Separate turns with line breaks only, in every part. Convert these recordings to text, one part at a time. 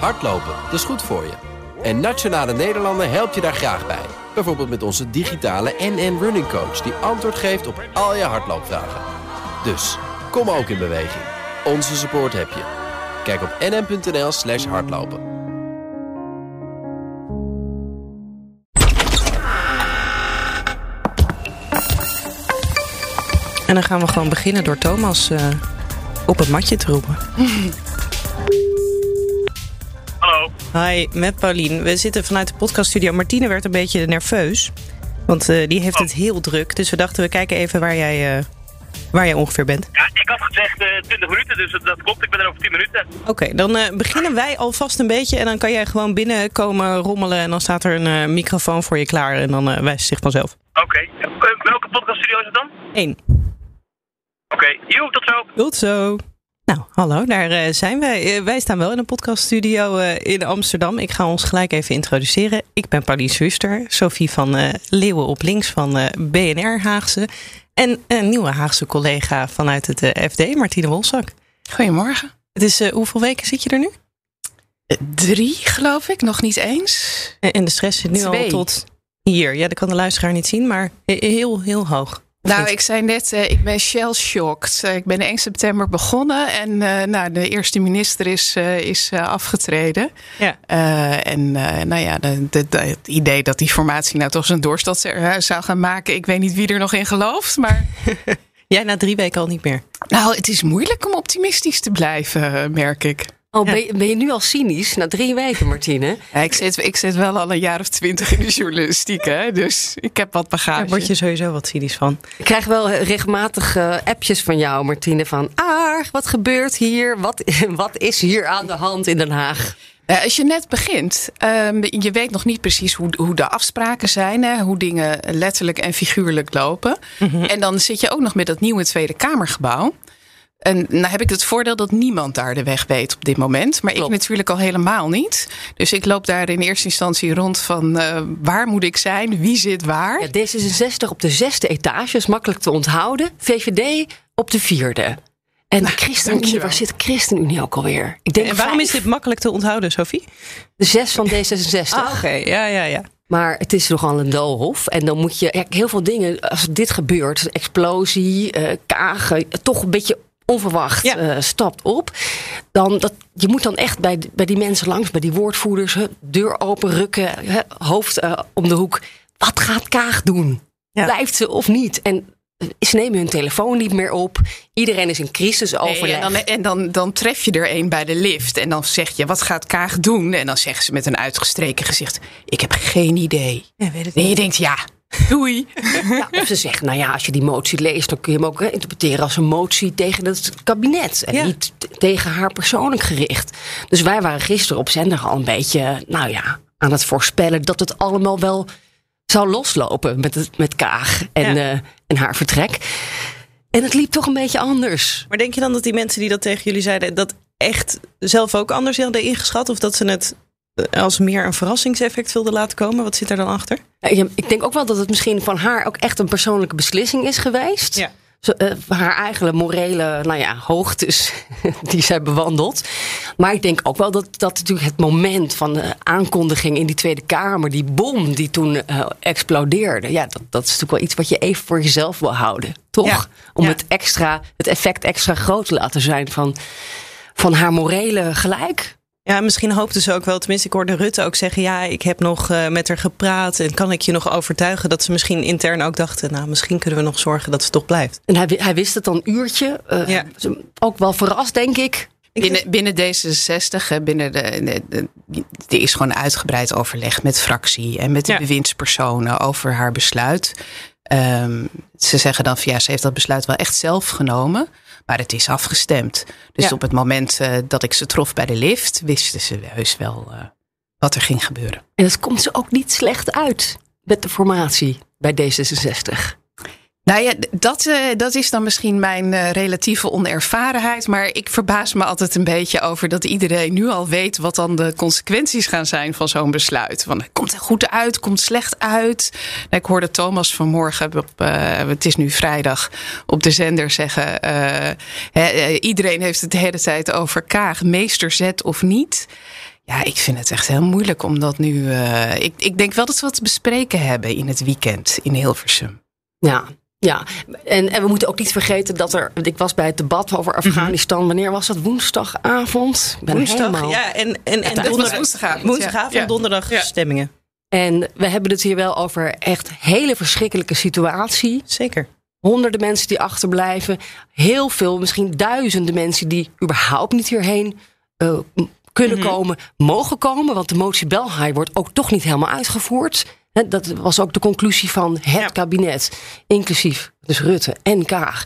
Hardlopen, dat is goed voor je. En Nationale Nederlanden helpt je daar graag bij. Bijvoorbeeld met onze digitale NN Running Coach... die antwoord geeft op al je hardloopvragen. Dus, kom ook in beweging. Onze support heb je. Kijk op nn.nl slash hardlopen.
En dan gaan we gewoon beginnen door Thomas uh, op het matje te roepen. Hi, met Paulien. We zitten vanuit de podcaststudio. Martine werd een beetje nerveus. Want uh, die heeft oh. het heel druk. Dus we dachten, we kijken even waar jij, uh, waar jij ongeveer bent.
Ja, ik had gezegd 20 minuten, dus dat klopt. Ik ben er over 10 minuten.
Oké, okay, dan beginnen wij alvast een beetje. En dan kan jij gewoon binnenkomen rommelen. En dan staat er een microfoon voor je klaar. En dan wijst het zich vanzelf.
Oké. Okay. welke podcaststudio is het dan?
Eén.
Oké, okay, tot zo.
Tot zo. Nou, hallo, daar uh, zijn wij. Uh, wij staan wel in een podcaststudio uh, in Amsterdam. Ik ga ons gelijk even introduceren. Ik ben Pauline Schuster, Sophie van Leeuwen op links van BNR Haagse. En een nieuwe Haagse collega vanuit het FD, Martine Wolzak.
Goedemorgen.
Het is, hoeveel weken zit je er nu?
Drie, geloof ik, nog niet eens.
En de stress zit nu
Twee.
al tot hier. Ja, dat kan de luisteraar niet zien, maar heel, heel hoog.
Nou, ik zei net, uh, ik ben shell-shocked. Uh, ik ben 1 september begonnen en uh, nou, de eerste minister is, is afgetreden.
Ja.
en nou ja, de, de, de, het idee dat die formatie nou toch zijn doorstad zou gaan maken, ik weet niet wie er nog in gelooft, maar...
Jij na drie weken al niet meer?
Nou, het is moeilijk om optimistisch te blijven, merk ik.
Oh, ben, je, ben, je, nu al cynisch na drie weken, Martine?
Ja, ik, zit, ik zit wel al een jaar of twintig in de journalistiek, hè? dus ik heb wat bagage.
Daar word je sowieso wat cynisch van.
Ik krijg wel regelmatig uh, appjes van jou, Martine, van... Ah, wat gebeurt hier? Wat, wat is hier aan de hand in Den Haag?
Uh, als je net begint, um, je weet nog niet precies hoe, hoe de afspraken zijn, hè, hoe dingen letterlijk en figuurlijk lopen. Mm -hmm. En dan zit je ook nog met dat nieuwe Tweede Kamergebouw. En nou heb ik het voordeel dat niemand daar de weg weet op dit moment. Maar Klopt. ik natuurlijk al helemaal niet. Dus ik loop daar in eerste instantie rond van uh, waar moet ik zijn? Wie zit waar?
Ja, D66 op de zesde etage is makkelijk te onthouden. VVD op de vierde. En nou, ChristenUnie, waar zit ChristenUnie ook alweer?
Ik denk en waarom vijf. is dit makkelijk te onthouden, Sophie?
De zes van D66.
Ah, Oké, okay. ja, ja, ja.
Maar het is nogal een doolhof. En dan moet je ja, heel veel dingen, als dit gebeurt, explosie, uh, kagen, toch een beetje onverwacht ja. uh, stapt op. Dan dat, je moet dan echt bij, bij die mensen langs, bij die woordvoerders, he, deur open rukken, he, hoofd uh, om de hoek. Wat gaat Kaag doen? Ja. Blijft ze of niet? En ze nemen hun telefoon niet meer op. Iedereen is in crisisoverleg.
Nee, en dan, en dan, dan tref je er een bij de lift. En dan zeg je, wat gaat Kaag doen? En dan zeggen ze met een uitgestreken gezicht... ik heb geen idee.
Ja, weet het
en je denkt, ja, Doei.
Ja, of ze zeggen, nou ja, als je die motie leest, dan kun je hem ook interpreteren als een motie tegen het kabinet. En ja. niet tegen haar persoonlijk gericht. Dus wij waren gisteren op zender al een beetje, nou ja, aan het voorspellen dat het allemaal wel zou loslopen met, het, met Kaag en, ja. uh, en haar vertrek. En het liep toch een beetje anders.
Maar denk je dan dat die mensen die dat tegen jullie zeiden, dat echt zelf ook anders hadden ingeschat? Of dat ze het als meer een verrassingseffect wilde laten komen? Wat zit er dan achter?
Ja, ik denk ook wel dat het misschien van haar ook echt een persoonlijke beslissing is geweest.
Ja.
Zo, uh, haar eigen morele nou ja, hoogtes die zij bewandelt. Maar ik denk ook wel dat, dat natuurlijk het moment van de aankondiging in die Tweede Kamer, die bom die toen uh, explodeerde, ja, dat, dat is natuurlijk wel iets wat je even voor jezelf wil houden. Toch?
Ja.
Om
Ja.
het, extra, het effect extra groot te laten zijn van, van haar morele gelijk.
Ja, misschien hoopten ze ook wel, tenminste ik hoorde Rutte ook zeggen... ja, ik heb nog uh, met haar gepraat en kan ik je nog overtuigen... dat ze misschien intern ook dachten, nou, misschien kunnen we nog zorgen dat ze toch blijft.
En hij, hij wist het dan een uurtje. Uh,
Ja.
Ook wel verrast, denk ik.
Binnen, binnen D66, hè, binnen de, de, de- er is gewoon uitgebreid overleg met fractie en met de
Ja.
bewindspersonen over haar besluit. Ehm, ze zeggen dan van ja, ze heeft dat besluit wel echt zelf genomen, maar het is afgestemd. Dus
Ja.
op het moment eh, dat ik ze trof bij de lift, wisten ze heus wel eh, wat er ging gebeuren.
En het komt ze ook niet slecht uit met de formatie bij D66.
Nou ja, dat, eh, dat is dan misschien mijn eh, relatieve onervarenheid. Maar ik verbaas me altijd een beetje over dat iedereen nu al weet wat dan de consequenties gaan zijn van zo'n besluit. Want komt het goed uit, komt slecht uit. Nou, ik hoorde Thomas vanmorgen, op, eh, het is nu vrijdag, op de zender zeggen: iedereen heeft het de hele tijd over Kaag, meesterzet of niet. Ja, ik vind het echt heel moeilijk omdat nu. Uh, ik, ik denk wel dat we wat te bespreken hebben in het weekend in Hilversum.
Ja, ja, en, en we moeten ook niet vergeten dat er. Ik was bij het debat over mhm. Afghanistan. Wanneer was dat? Woensdagavond?
Woensdag, helemaal, ja. En, en, en donderdag,
woensdagavond.
Woensdagavond, ja. donderdag ja. stemmingen.
En we hebben het hier wel over echt hele verschrikkelijke situatie.
Zeker.
Honderden mensen die achterblijven. Heel veel, misschien duizenden mensen die überhaupt niet hierheen uh, kunnen mhm. komen, mogen komen. Want de motie Belhaai wordt ook toch niet helemaal uitgevoerd. Dat was ook de conclusie van het kabinet, inclusief dus Rutte en Kaag.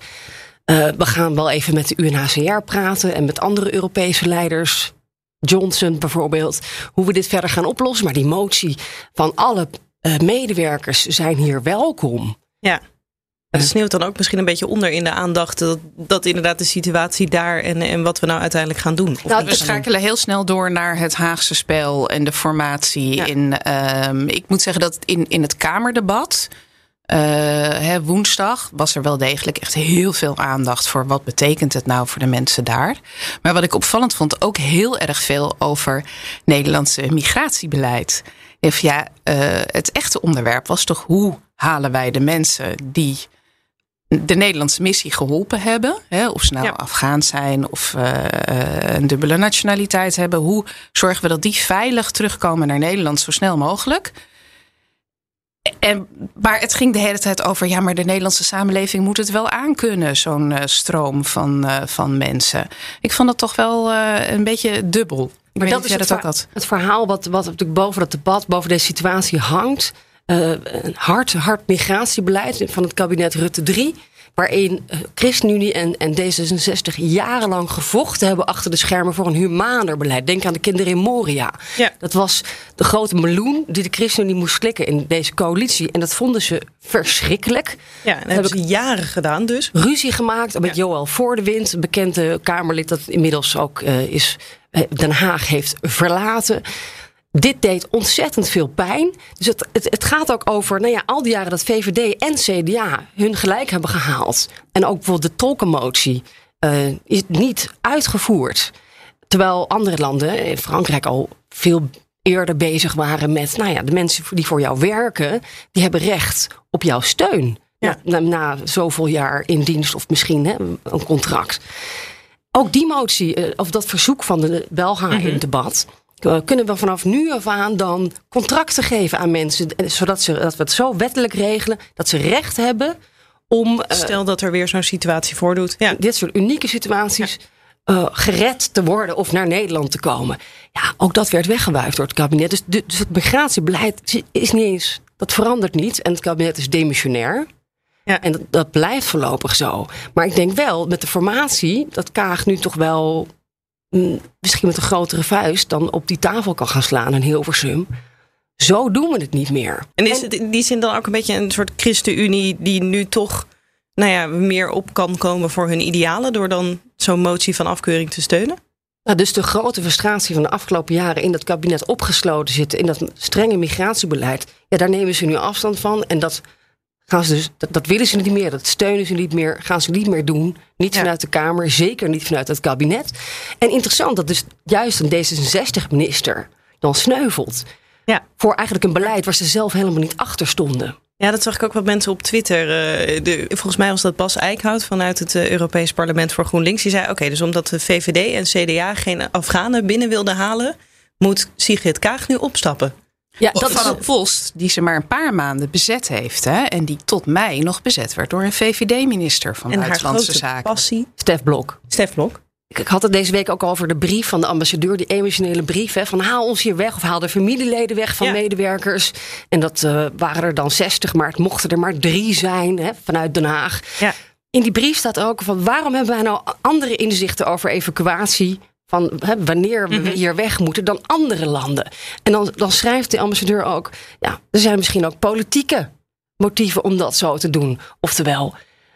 Uh, we gaan wel even met de UNHCR praten en met andere Europese leiders. Johnson bijvoorbeeld, hoe we dit verder gaan oplossen. Maar die motie van alle uh, medewerkers zijn hier welkom.
Ja. Het sneeuwt dan ook misschien een beetje onder in de aandacht dat, dat inderdaad de situatie daar en, en wat we nou uiteindelijk gaan doen.
Nou, we schakelen heel snel door naar het Haagse spel en de formatie. In, um, ik moet zeggen dat in, in het Kamerdebat. Uh, hè, woensdag was er wel degelijk echt heel veel aandacht voor wat betekent het nou voor de mensen daar. Maar wat ik opvallend vond, ook heel erg veel over Nederlandse migratiebeleid. Ja, uh, het echte onderwerp was toch hoe halen wij de mensen die de Nederlandse missie geholpen hebben. Hè, of ze nou Afghaan zijn of uh, een dubbele nationaliteit hebben. Hoe zorgen we dat die veilig terugkomen naar Nederland zo snel mogelijk? En, maar het ging de hele tijd over, ja, maar de Nederlandse samenleving moet het wel aankunnen, zo'n uh, stroom van, uh, van mensen. Ik vond dat toch wel een beetje dubbel. Ik
maar dat is het, dat het verhaal wat, wat natuurlijk boven dat debat, boven deze situatie hangt uh, een hard, hard migratiebeleid van het kabinet Rutte 3. Waarin eh, ChristenUnie en, en D66 jarenlang gevochten hebben achter de schermen voor een humaner beleid. Denk aan de kinderen in Moria. Ja. Dat was de grote meloen die de ChristenUnie moest klikken in deze coalitie. En dat vonden ze verschrikkelijk.
Ja, en dat hebben ze jaren gedaan dus.
Ruzie gemaakt met ja. Joël Voordewind, een bekende Kamerlid dat inmiddels ook uh, is, Den Haag heeft verlaten. Dit deed ontzettend veel pijn. Dus het, het, het, gaat ook over nou ja, al die jaren dat VVD en CDA hun gelijk hebben gehaald. En ook bijvoorbeeld de tolkenmotie uh, is niet uitgevoerd. Terwijl andere landen, in Frankrijk al veel eerder bezig waren met, nou ja, de mensen die voor jou werken, die hebben recht op jouw steun. Ja. Na, na, zoveel jaar in dienst of misschien hè, een contract. Ook die motie, uh, of dat verzoek van de Belga mm -hmm. in het debat, eh, kunnen we vanaf nu af aan dan contracten geven aan mensen, eh, zodat ze, dat we het zo wettelijk regelen dat ze recht hebben om.
Eh, Stel dat er weer zo'n situatie voordoet.
Ja. Dit soort unieke situaties. gered te worden of naar Nederland te komen. Ja, ook dat werd weggewuifd door het kabinet. Dus, dus het migratiebeleid is niet eens. Dat verandert niet. En het kabinet is demissionair. Ja. En dat, dat blijft voorlopig zo. Maar ik denk wel met de formatie dat Kaag nu toch wel misschien met een grotere vuist dan op die tafel kan gaan slaan in Hilversum. Zo doen we het niet meer.
En is het in die zin dan ook een beetje een soort ChristenUnie die nu toch nou ja, meer op kan komen voor hun idealen door dan zo'n motie van afkeuring te steunen?
Nou, dus de grote frustratie van de afgelopen jaren in dat kabinet opgesloten zitten, in dat strenge migratiebeleid, ja, daar nemen ze nu afstand van. En dat gaan ze dus, dat, dat, willen ze niet meer, dat steunen ze niet meer, gaan ze niet meer doen. Niet vanuit de Kamer, zeker niet vanuit het kabinet. En interessant dat dus juist een D66-minister dan sneuvelt. Ja. Voor eigenlijk een beleid waar ze zelf helemaal niet achter stonden.
Ja, dat zag ik ook wat mensen op Twitter. Uh, de, volgens mij was dat Bas Eickhout vanuit het uh, Europees Parlement voor GroenLinks. Die zei: Oké, dus omdat de VVD en CDA geen Afghanen binnen wilden halen, moet Sigrid Kaag nu opstappen.
Ja, dat van een post die ze maar een paar maanden bezet heeft. Hè, en die tot mei nog bezet werd door een VVD-minister van en Buitenlandse Zaken.
Passie.
Stef Blok.
Stef Blok.
Ik, had het deze week ook over de brief van de ambassadeur, die emotionele brief. Hè, van haal ons hier weg of haal de familieleden weg van medewerkers. En dat uh, waren er dan 60, maar het mochten er maar drie zijn hè, vanuit Den Haag. Ja. In die brief staat ook van waarom hebben wij nou andere inzichten over evacuatie van wanneer we mhm. hier weg moeten dan andere landen. En dan, dan schrijft de ambassadeur ook, ja, er zijn misschien ook politieke motieven om dat zo te doen. Oftewel,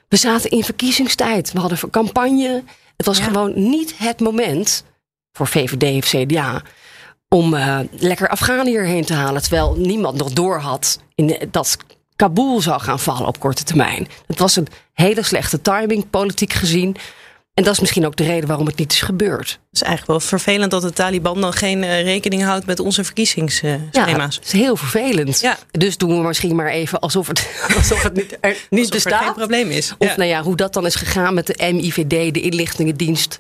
we zaten in verkiezingstijd, we hadden een campagne. Het was gewoon niet het moment voor VVD of CDA om uh, lekker Afghanen hierheen te halen. Terwijl niemand nog door had in dat Kabul zou gaan vallen op korte termijn. Het was een hele slechte timing, politiek gezien. En dat is misschien ook de reden waarom het niet is gebeurd.
Het is eigenlijk wel vervelend dat de Taliban dan geen uh, rekening houdt met onze verkiezingsschema's.
Ja, dat is heel vervelend.
Ja.
Dus doen we misschien maar even alsof het, alsof het niet, er niet
Alsof
bestaat.
er geen probleem is.
Of
Ja.
nou ja, hoe dat dan is gegaan met de MIVD, de inlichtingendienst.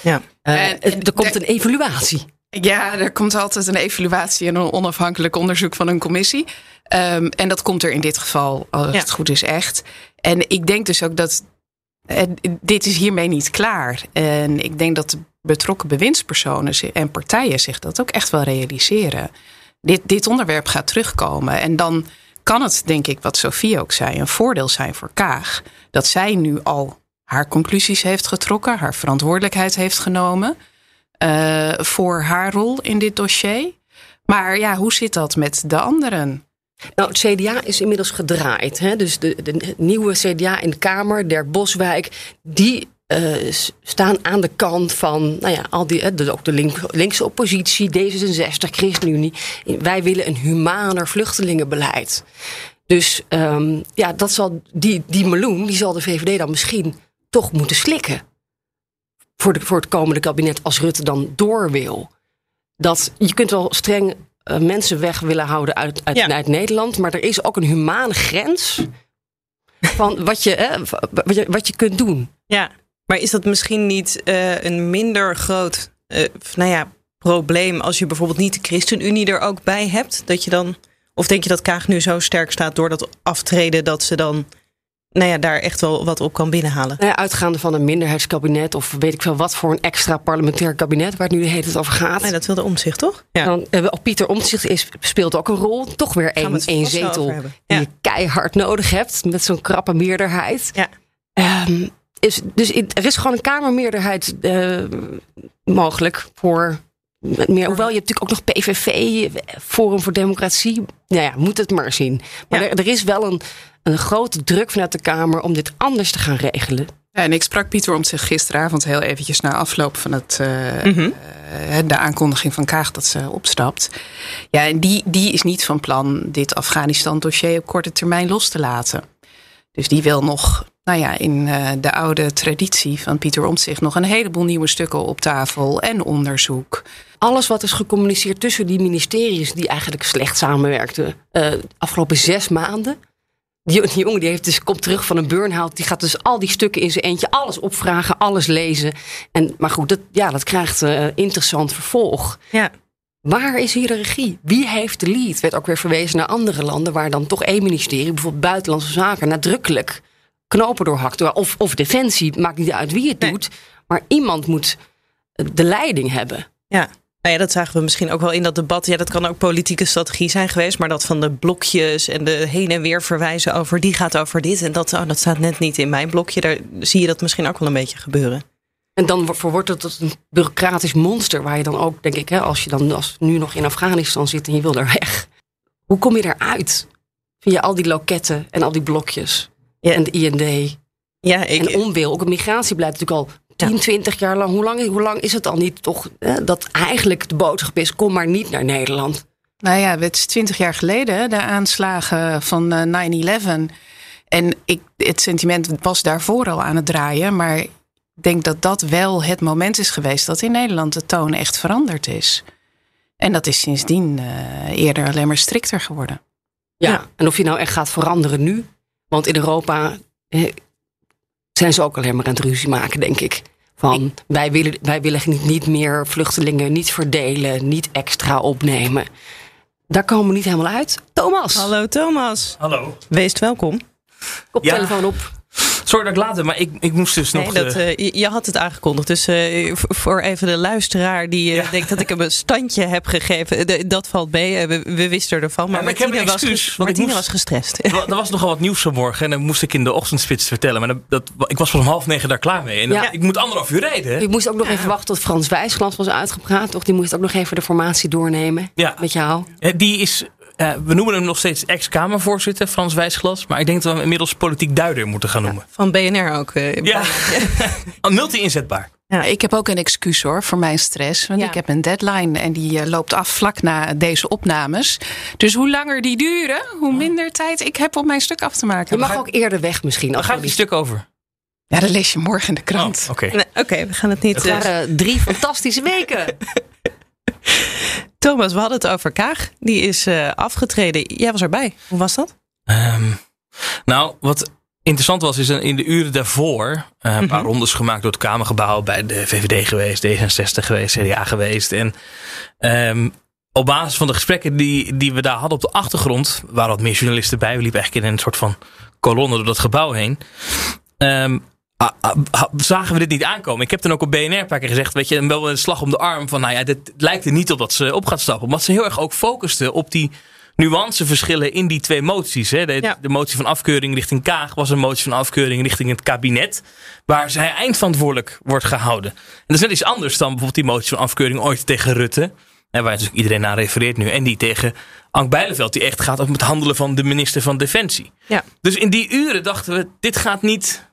Ja.
Eh,
En-
er komt een evaluatie.
Ja, er komt altijd een evaluatie en een onafhankelijk onderzoek van een commissie. Ehm, en dat komt er in dit geval, als
Ja.
het goed is, echt. En ik denk dus ook dat eh, dit is hiermee niet klaar. En ik denk dat de betrokken bewindspersonen en partijen zich dat ook echt wel realiseren. Dit, dit onderwerp gaat terugkomen. En dan kan het, denk ik, wat Sofie ook zei, een voordeel zijn voor Kaag. Dat zij nu al haar conclusies heeft getrokken, haar verantwoordelijkheid heeft genomen eh, voor haar rol in dit dossier. Maar ja, hoe zit dat met de anderen?
Nou, het CDA is inmiddels gedraaid. Hè? Dus de, de nieuwe CDA in de Kamer, Der Boswijk, die eh, staan aan de kant van, nou ja, al die, de, ook de link- linkse oppositie, D66, ChristenUnie. Wij willen een humaner vluchtelingenbeleid. Dus ehm, ja, dat zal, die, die meloen, die zal de VVD dan misschien toch moeten slikken. Voor, de, voor het komende kabinet als Rutte dan door wil. Dat, je kunt wel streng mensen weg willen houden uit, uit,
Ja.
uit Nederland. Maar er is ook een humane grens van wat je, hè, wat je, wat je kunt doen.
Ja, maar is dat misschien niet eh, een minder groot eh, nou ja, probleem als je bijvoorbeeld niet de ChristenUnie er ook bij hebt? Dat je dan, of denk je dat Kaag nu zo sterk staat door dat aftreden dat ze dan nou ja, daar echt wel wat op kan binnenhalen?
Nou ja, uitgaande van een minderheidskabinet of weet ik veel wat voor een extra parlementair kabinet waar het nu de hele tijd over gaat.
Nee, dat wilde omzicht, toch? Ja.
Dan, eh, ook Pieter Omtzigt is, speelt ook een rol. Toch weer één, één zetel
hebben.
die
Ja.
je keihard nodig hebt met zo'n krappe meerderheid.
Ja.
Ehm, is, dus er is gewoon een kamermeerderheid eh, mogelijk voor meer. Hoewel je hebt natuurlijk ook nog PVV, Forum voor Democratie. Nou ja, moet het maar zien. Maar
Ja.
er, er is wel een, een grote druk vanuit de Kamer om dit anders te gaan regelen.
Ja, en ik sprak Pieter om zich gisteravond heel eventjes na afloop van het, eh,
Mhm.
eh, de aankondiging van Kaag dat ze opstapt. Ja, en die, die is niet van plan dit Afghanistan-dossier op korte termijn los te laten. Dus die wil nog, nou ja, in eh, de oude traditie van Pieter Omtzigt nog een heleboel nieuwe stukken op tafel en onderzoek.
Alles wat is gecommuniceerd tussen die ministeries die eigenlijk slecht samenwerkten. eh afgelopen zes maanden. Die, die jongen die heeft dus, komt terug van een burn-out. Die gaat dus al die stukken in zijn eentje alles opvragen, alles lezen. En, maar goed, dat, ja, dat krijgt eh, interessant vervolg.
Ja.
Waar is hier de regie? Wie heeft de lead? Werd ook weer verwezen naar andere landen waar dan toch één ministerie, bijvoorbeeld Buitenlandse Zaken, nadrukkelijk knopen doorhakt. Of, of Defensie, maakt niet uit wie het
Nee.
doet. Maar iemand moet eh, de leiding hebben.
Ja. Nou ja, dat zagen we misschien ook wel in dat debat. Ja, dat kan ook politieke strategie zijn geweest. Maar dat van de blokjes en de heen en weer verwijzen over... die gaat over dit en dat, oh, dat staat net niet in mijn blokje. Daar zie je dat misschien ook wel een beetje gebeuren.
En dan verwordt het tot een bureaucratisch monster. Waar je dan ook, denk ik, hè, als je dan als nu nog in Afghanistan zit en je wil er weg. Hoe kom je eruit? Via al die loketten en al die blokjes.
Ja.
En de IND.
Ja, ik,
En onwil. Ook het migratiebeleid natuurlijk al 10, 20 jaar lang. Hoe lang, hoe lang is het al niet toch hè, dat eigenlijk de boodschap is: kom maar niet naar Nederland.
Nou ja, het is twintig jaar geleden, de aanslagen van eh, 9-11. En ik, het sentiment was daarvoor al aan het draaien. Maar ik denk dat dat wel het moment is geweest dat in Nederland de toon echt veranderd is. En dat is sindsdien eh, eerder alleen maar strikter geworden.
Ja.
Ja.
En of je nou echt gaat veranderen nu. Want in Europa eh, zijn ze ook alleen maar aan het ruzie maken, denk ik. Van wij willen, wij willen niet, niet meer vluchtelingen, niet verdelen, niet extra opnemen. Daar komen we niet helemaal uit. Thomas,
Hallo Thomas,
Hallo.
wees welkom.
Ja.
telefoon op.
Sorry dat ik laat ben, maar ik, ik moest dus
Nee,
nog...
dat,
eh,
eh, je, je had het aangekondigd. Dus eh, voor even de luisteraar die
Ja.
denkt dat ik hem een standje heb gegeven. de- dat valt mee. We, we wisten ervan. Maar,
maar ik heb
Martine,
een
was,
excuus, ik
Martine
moest-
was gestrest.
er wa- er was nogal wat nieuws vanmorgen en dan moest ik in de ochtendspits vertellen. Maar dat, dat, ik was om half negen daar klaar mee. En
Ja.
ik moet anderhalf uur rijden. hè?
Je moest ook nog even wachten tot Frans Wijsglans was uitgepraat. Toch? Die moest ook nog even de formatie doornemen
Ja.
met jou.
Die is, eh, we noemen hem nog steeds ex-Kamervoorzitter, Frans Wijsglas. Maar ik denk dat we hem inmiddels politiek duider moeten gaan noemen.
Van BNR ook. eh,
Ja, multi-inzetbaar.
Ja.
Ik heb ook een excuus hoor voor mijn stress. Want
Ja.
ik heb een deadline en die eh, loopt af vlak na deze opnames. Dus hoe langer die duren, hoe minder tijd ik heb om mijn stuk af te maken.
Je mag ook eerder weg misschien.
Daar
Als
gaat
die-
stuk over.
Ja, dat lees je morgen in de krant.
Oh, Oké.
Nee, we gaan het niet...
Het
eh,
waren drie fantastische weken.
Thomas, we hadden het over Kaag. Die is eh, afgetreden. Jij was erbij. Hoe was dat?
Ehm, nou, wat interessant was, is in de uren daarvoor eh, een paar rondes gemaakt door het Kamergebouw. Bij de VVD geweest, D66 geweest, CDA geweest. En ehm, op basis van de gesprekken die, die we daar hadden op de achtergrond, waren wat meer journalisten bij. We liepen eigenlijk in een soort van kolonne door dat gebouw heen. Ehm, ah, ah, ah, zagen we dit niet aankomen. Ik heb dan ook op BNR een paar keer gezegd, weet je, wel een slag om de arm van, nou ja, dit lijkt er niet op dat ze op gaat stappen. Omdat ze heel erg ook focusten op die nuanceverschillen in die twee moties. Hè. De,
Ja.
de motie van afkeuring richting Kaag was een motie van afkeuring richting het kabinet. Waar zij eindverantwoordelijk wordt gehouden. En dat is net iets anders dan bijvoorbeeld die motie van afkeuring ooit tegen Rutte. Waar natuurlijk iedereen aan refereert nu. En die tegen Ank Bijleveld. Die echt gaat om het handelen van de minister van Defensie.
Ja.
Dus in die uren dachten we, dit gaat niet...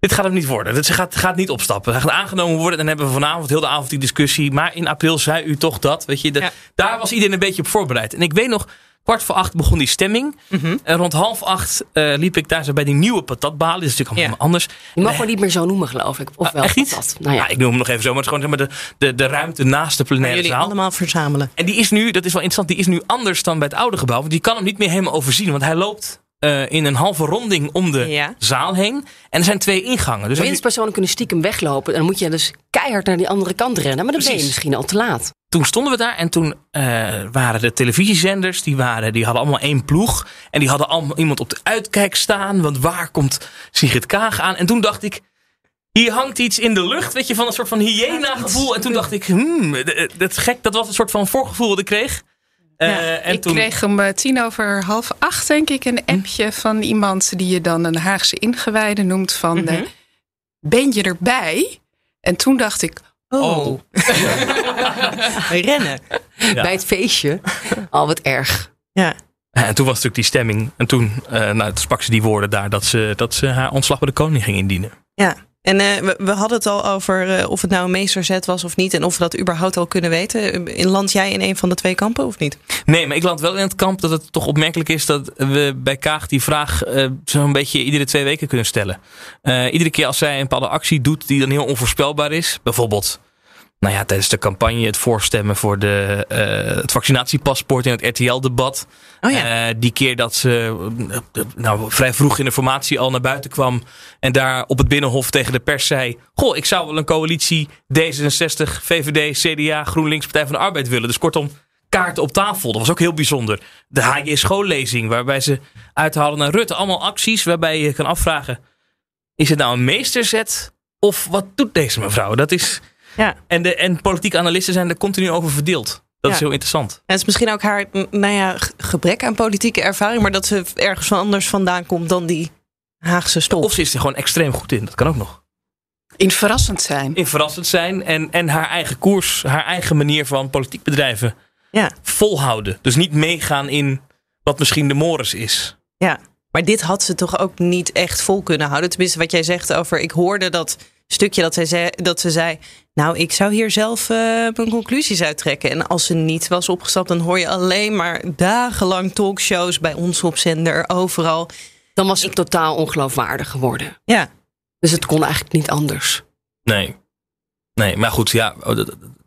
Dit gaat hem niet worden. Dit gaat, gaat niet opstappen. Hij gaat aangenomen worden. Dan hebben we vanavond heel de avond die discussie. Maar in april zei u toch dat. Weet je, dat
Ja.
Daar was iedereen een beetje op voorbereid. En ik weet nog, kwart voor acht begon die stemming.
Mhm.
En rond half acht eh, liep ik daar zo bij die nieuwe patatbalen. Dat is natuurlijk allemaal
Ja.
anders.
Je mag me niet meer zo noemen, geloof ik. Of wel
Echt niet?
dat. Nou ja.
Ja, ik noem hem nog even zo. Maar het is gewoon zeg maar, de, de, de ruimte naast de plenaire
jullie
zaal.
allemaal verzamelen.
En die is nu, dat is wel interessant, die is nu anders dan bij het oude gebouw. Want die kan hem niet meer helemaal overzien. Want hij loopt eh, in een halve ronding om de
Ja.
zaal heen. En er zijn twee ingangen. Dus als je-
Winstpersonen kunnen stiekem weglopen. En dan moet je dus keihard naar die andere kant rennen. Maar dan ben je misschien al te laat.
toen stonden we daar en toen eh, waren de televisiezenders, die, waren, die hadden allemaal één ploeg. En die hadden allemaal iemand op de uitkijk staan. Want waar komt Sigrid Kaag aan? En toen dacht ik, hier hangt iets in de lucht, weet je, van een soort van hyena gevoel. En toen dacht ik, hmm, d- dat is gek, dat was een soort van voorgevoel dat ik kreeg. Eh,
Ja,
en
ik
toen,
kreeg om eh, tien over half acht, denk ik, een appje van iemand die je dan een Haagse ingewijde noemt van eh, ben je erbij? En toen dacht ik,
Oh.
Rennen.
Ja.
Bij het feestje. Al wat erg.
Ja.
En toen was natuurlijk die stemming. En toen, eh nou, toen sprak ze die woorden daar dat ze, dat ze haar ontslag bij de koning ging indienen.
Ja. En eh, we, hadden het al over eh, of het nou een meesterzet was of niet. En of we dat überhaupt al kunnen weten. In land jij in een van de twee kampen of niet?
Nee, maar ik land wel in het kamp dat het toch opmerkelijk is dat we bij Kaag die vraag eh, zo'n beetje iedere twee weken kunnen stellen. Eh, iedere keer als zij een bepaalde actie doet die dan heel onvoorspelbaar is. Bijvoorbeeld, nou ja, tijdens de campagne het voorstemmen voor de, eh, het vaccinatiepaspoort in het RTL-debat.
Oh ja.
Eh, die keer dat ze eh, nou, vrij vroeg in de formatie al naar buiten kwam. En daar op het Binnenhof tegen de pers zei. Goh, ik zou wel een coalitie D66, VVD, CDA, GroenLinks, Partij van de Arbeid willen. Dus kortom, kaarten op tafel. Dat was ook heel bijzonder. De HJ schoollezing, waarbij ze uithaalden naar Rutte. Allemaal acties waarbij je kan afvragen. Is het nou een meesterzet? Of wat doet deze mevrouw? Dat is,
Ja.
en, de, en politieke analisten zijn er continu over verdeeld. Dat is heel interessant.
En het is misschien ook haar nou ja, gebrek aan politieke ervaring. Maar dat ze ergens van anders vandaan komt dan die Haagse stof.
Of ze is er gewoon extreem goed in. Dat kan ook nog.
in verrassend zijn.
in verrassend zijn en, en haar eigen koers, haar eigen manier van politiek bedrijven
Ja.
volhouden. Dus niet meegaan in wat misschien de mores is.
Ja, maar dit had ze toch ook niet echt vol kunnen houden. Tenminste, wat jij zegt over. Ik hoorde dat stukje dat, zij zei, dat ze zei. Nou, ik zou hier zelf eh, mijn conclusies uittrekken. En als ze niet was opgestapt, dan hoor je alleen maar dagenlang talkshows bij ons op zender, overal.
Dan was het totaal ongeloofwaardig geworden.
Ja,
Dus het kon eigenlijk niet anders.
Nee. Nee, maar goed, ja.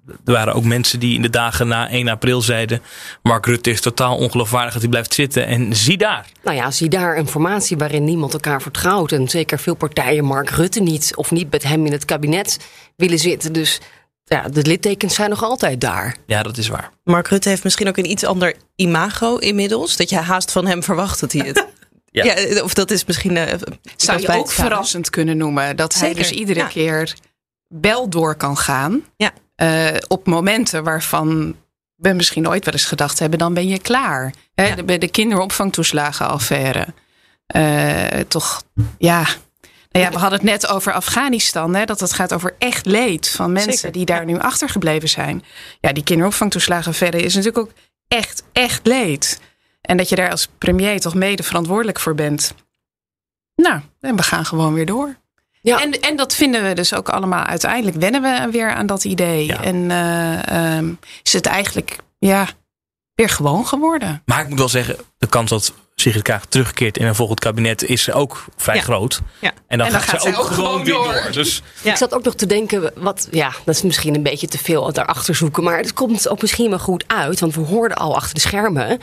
Er waren ook mensen die in de dagen na 1 april zeiden... Mark Rutte is totaal ongeloofwaardig dat hij blijft zitten. En zie daar.
Nou ja, zie daar een formatie waarin niemand elkaar vertrouwt. En zeker veel partijen Mark Rutte niet. Of niet met hem in het kabinet willen zitten. Dus ja, de littekens zijn nog altijd daar.
Ja, dat is waar.
Mark Rutte heeft misschien ook een iets ander imago inmiddels. Dat je haast van hem verwacht dat hij het.
Ja.
ja. of dat is misschien. eh,
Zou je ook verrassend kunnen noemen. Dat hij
Zeker,
dus iedere
ja.
keer wel door kan gaan.
Ja.
Eh, op momenten waarvan we misschien ooit wel eens gedacht hebben, dan ben je klaar. Hè,
Ja.
Bij de kinderopvangtoeslagenaffaire. Eh, toch, ja. Nou ja, we hadden het net over Afghanistan. Hè, dat het gaat over echt leed van mensen
Zeker,
die daar nu achtergebleven zijn. Ja, die kinderopvangtoeslagenaffaire is natuurlijk ook echt, echt leed. En dat je daar als premier toch mede verantwoordelijk voor bent. Nou, en we gaan gewoon weer door.
Ja.
En, en dat vinden we dus ook allemaal. Uiteindelijk wennen we weer aan dat idee.
Ja.
En eh, ehm, is het eigenlijk ja, weer gewoon geworden.
Maar ik moet wel zeggen, de kans dat Sigrid Kaag terugkeert in een volgend kabinet is ook vrij
Ja.
groot.
Ja.
En dan,
En dan
gaat,
gaat
ze ook
ook
gewoon
gewoon
weer
door.
door. Dus
Ja.
Ik zat ook nog te denken, wat, ja, dat is misschien een beetje te veel daarachter zoeken. Maar het komt ook misschien wel goed uit. Want we hoorden al achter de schermen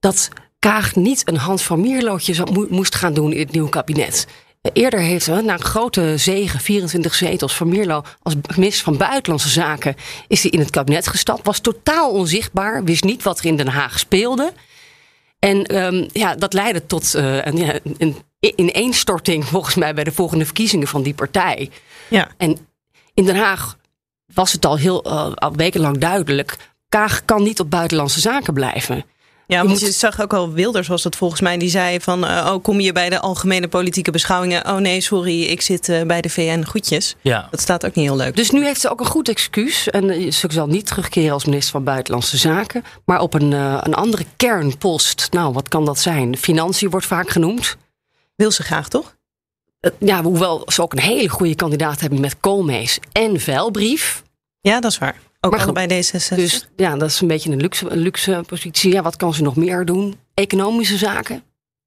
dat Kaag niet een Hans van Mierlootje moest gaan doen in het nieuwe kabinet. Eerder heeft ze, na een grote zegen, 24 zetels, Van Mierlo als minister van Buitenlandse Zaken, is hij in het kabinet gestapt. Was totaal onzichtbaar, wist niet wat er in Den Haag speelde. En ehm, ja, dat leidde tot eh, een, een ineenstorting volgens mij bij de volgende verkiezingen van die partij.
Ja.
En in Den Haag was het al heel eh, al wekenlang duidelijk. Kaag kan niet op buitenlandse zaken blijven.
Ja,
Je
want
moet-
je zag ook al Wilders was dat volgens mij. Die zei van, eh, oh kom je bij de algemene politieke beschouwingen. Oh nee, sorry, ik zit eh, bij de VN. Goedjes.
ja,
Dat staat ook niet heel leuk.
Dus nu heeft ze ook een goed excuus. En eh, ze zal niet terugkeren als minister van Buitenlandse Zaken. Maar op een, een andere kernpost. Nou, wat kan dat zijn? Financiën wordt vaak genoemd.
Wil ze graag, toch?
Ja, hoewel ze ook een hele goede kandidaat hebben met Koolmees en Vuilbrief.
Ja, dat is waar. Ook
Maar goed,
allebei D66.
Dus ja, dat is een beetje een luxe, een luxe positie. Ja, wat kan ze nog meer doen? Economische zaken,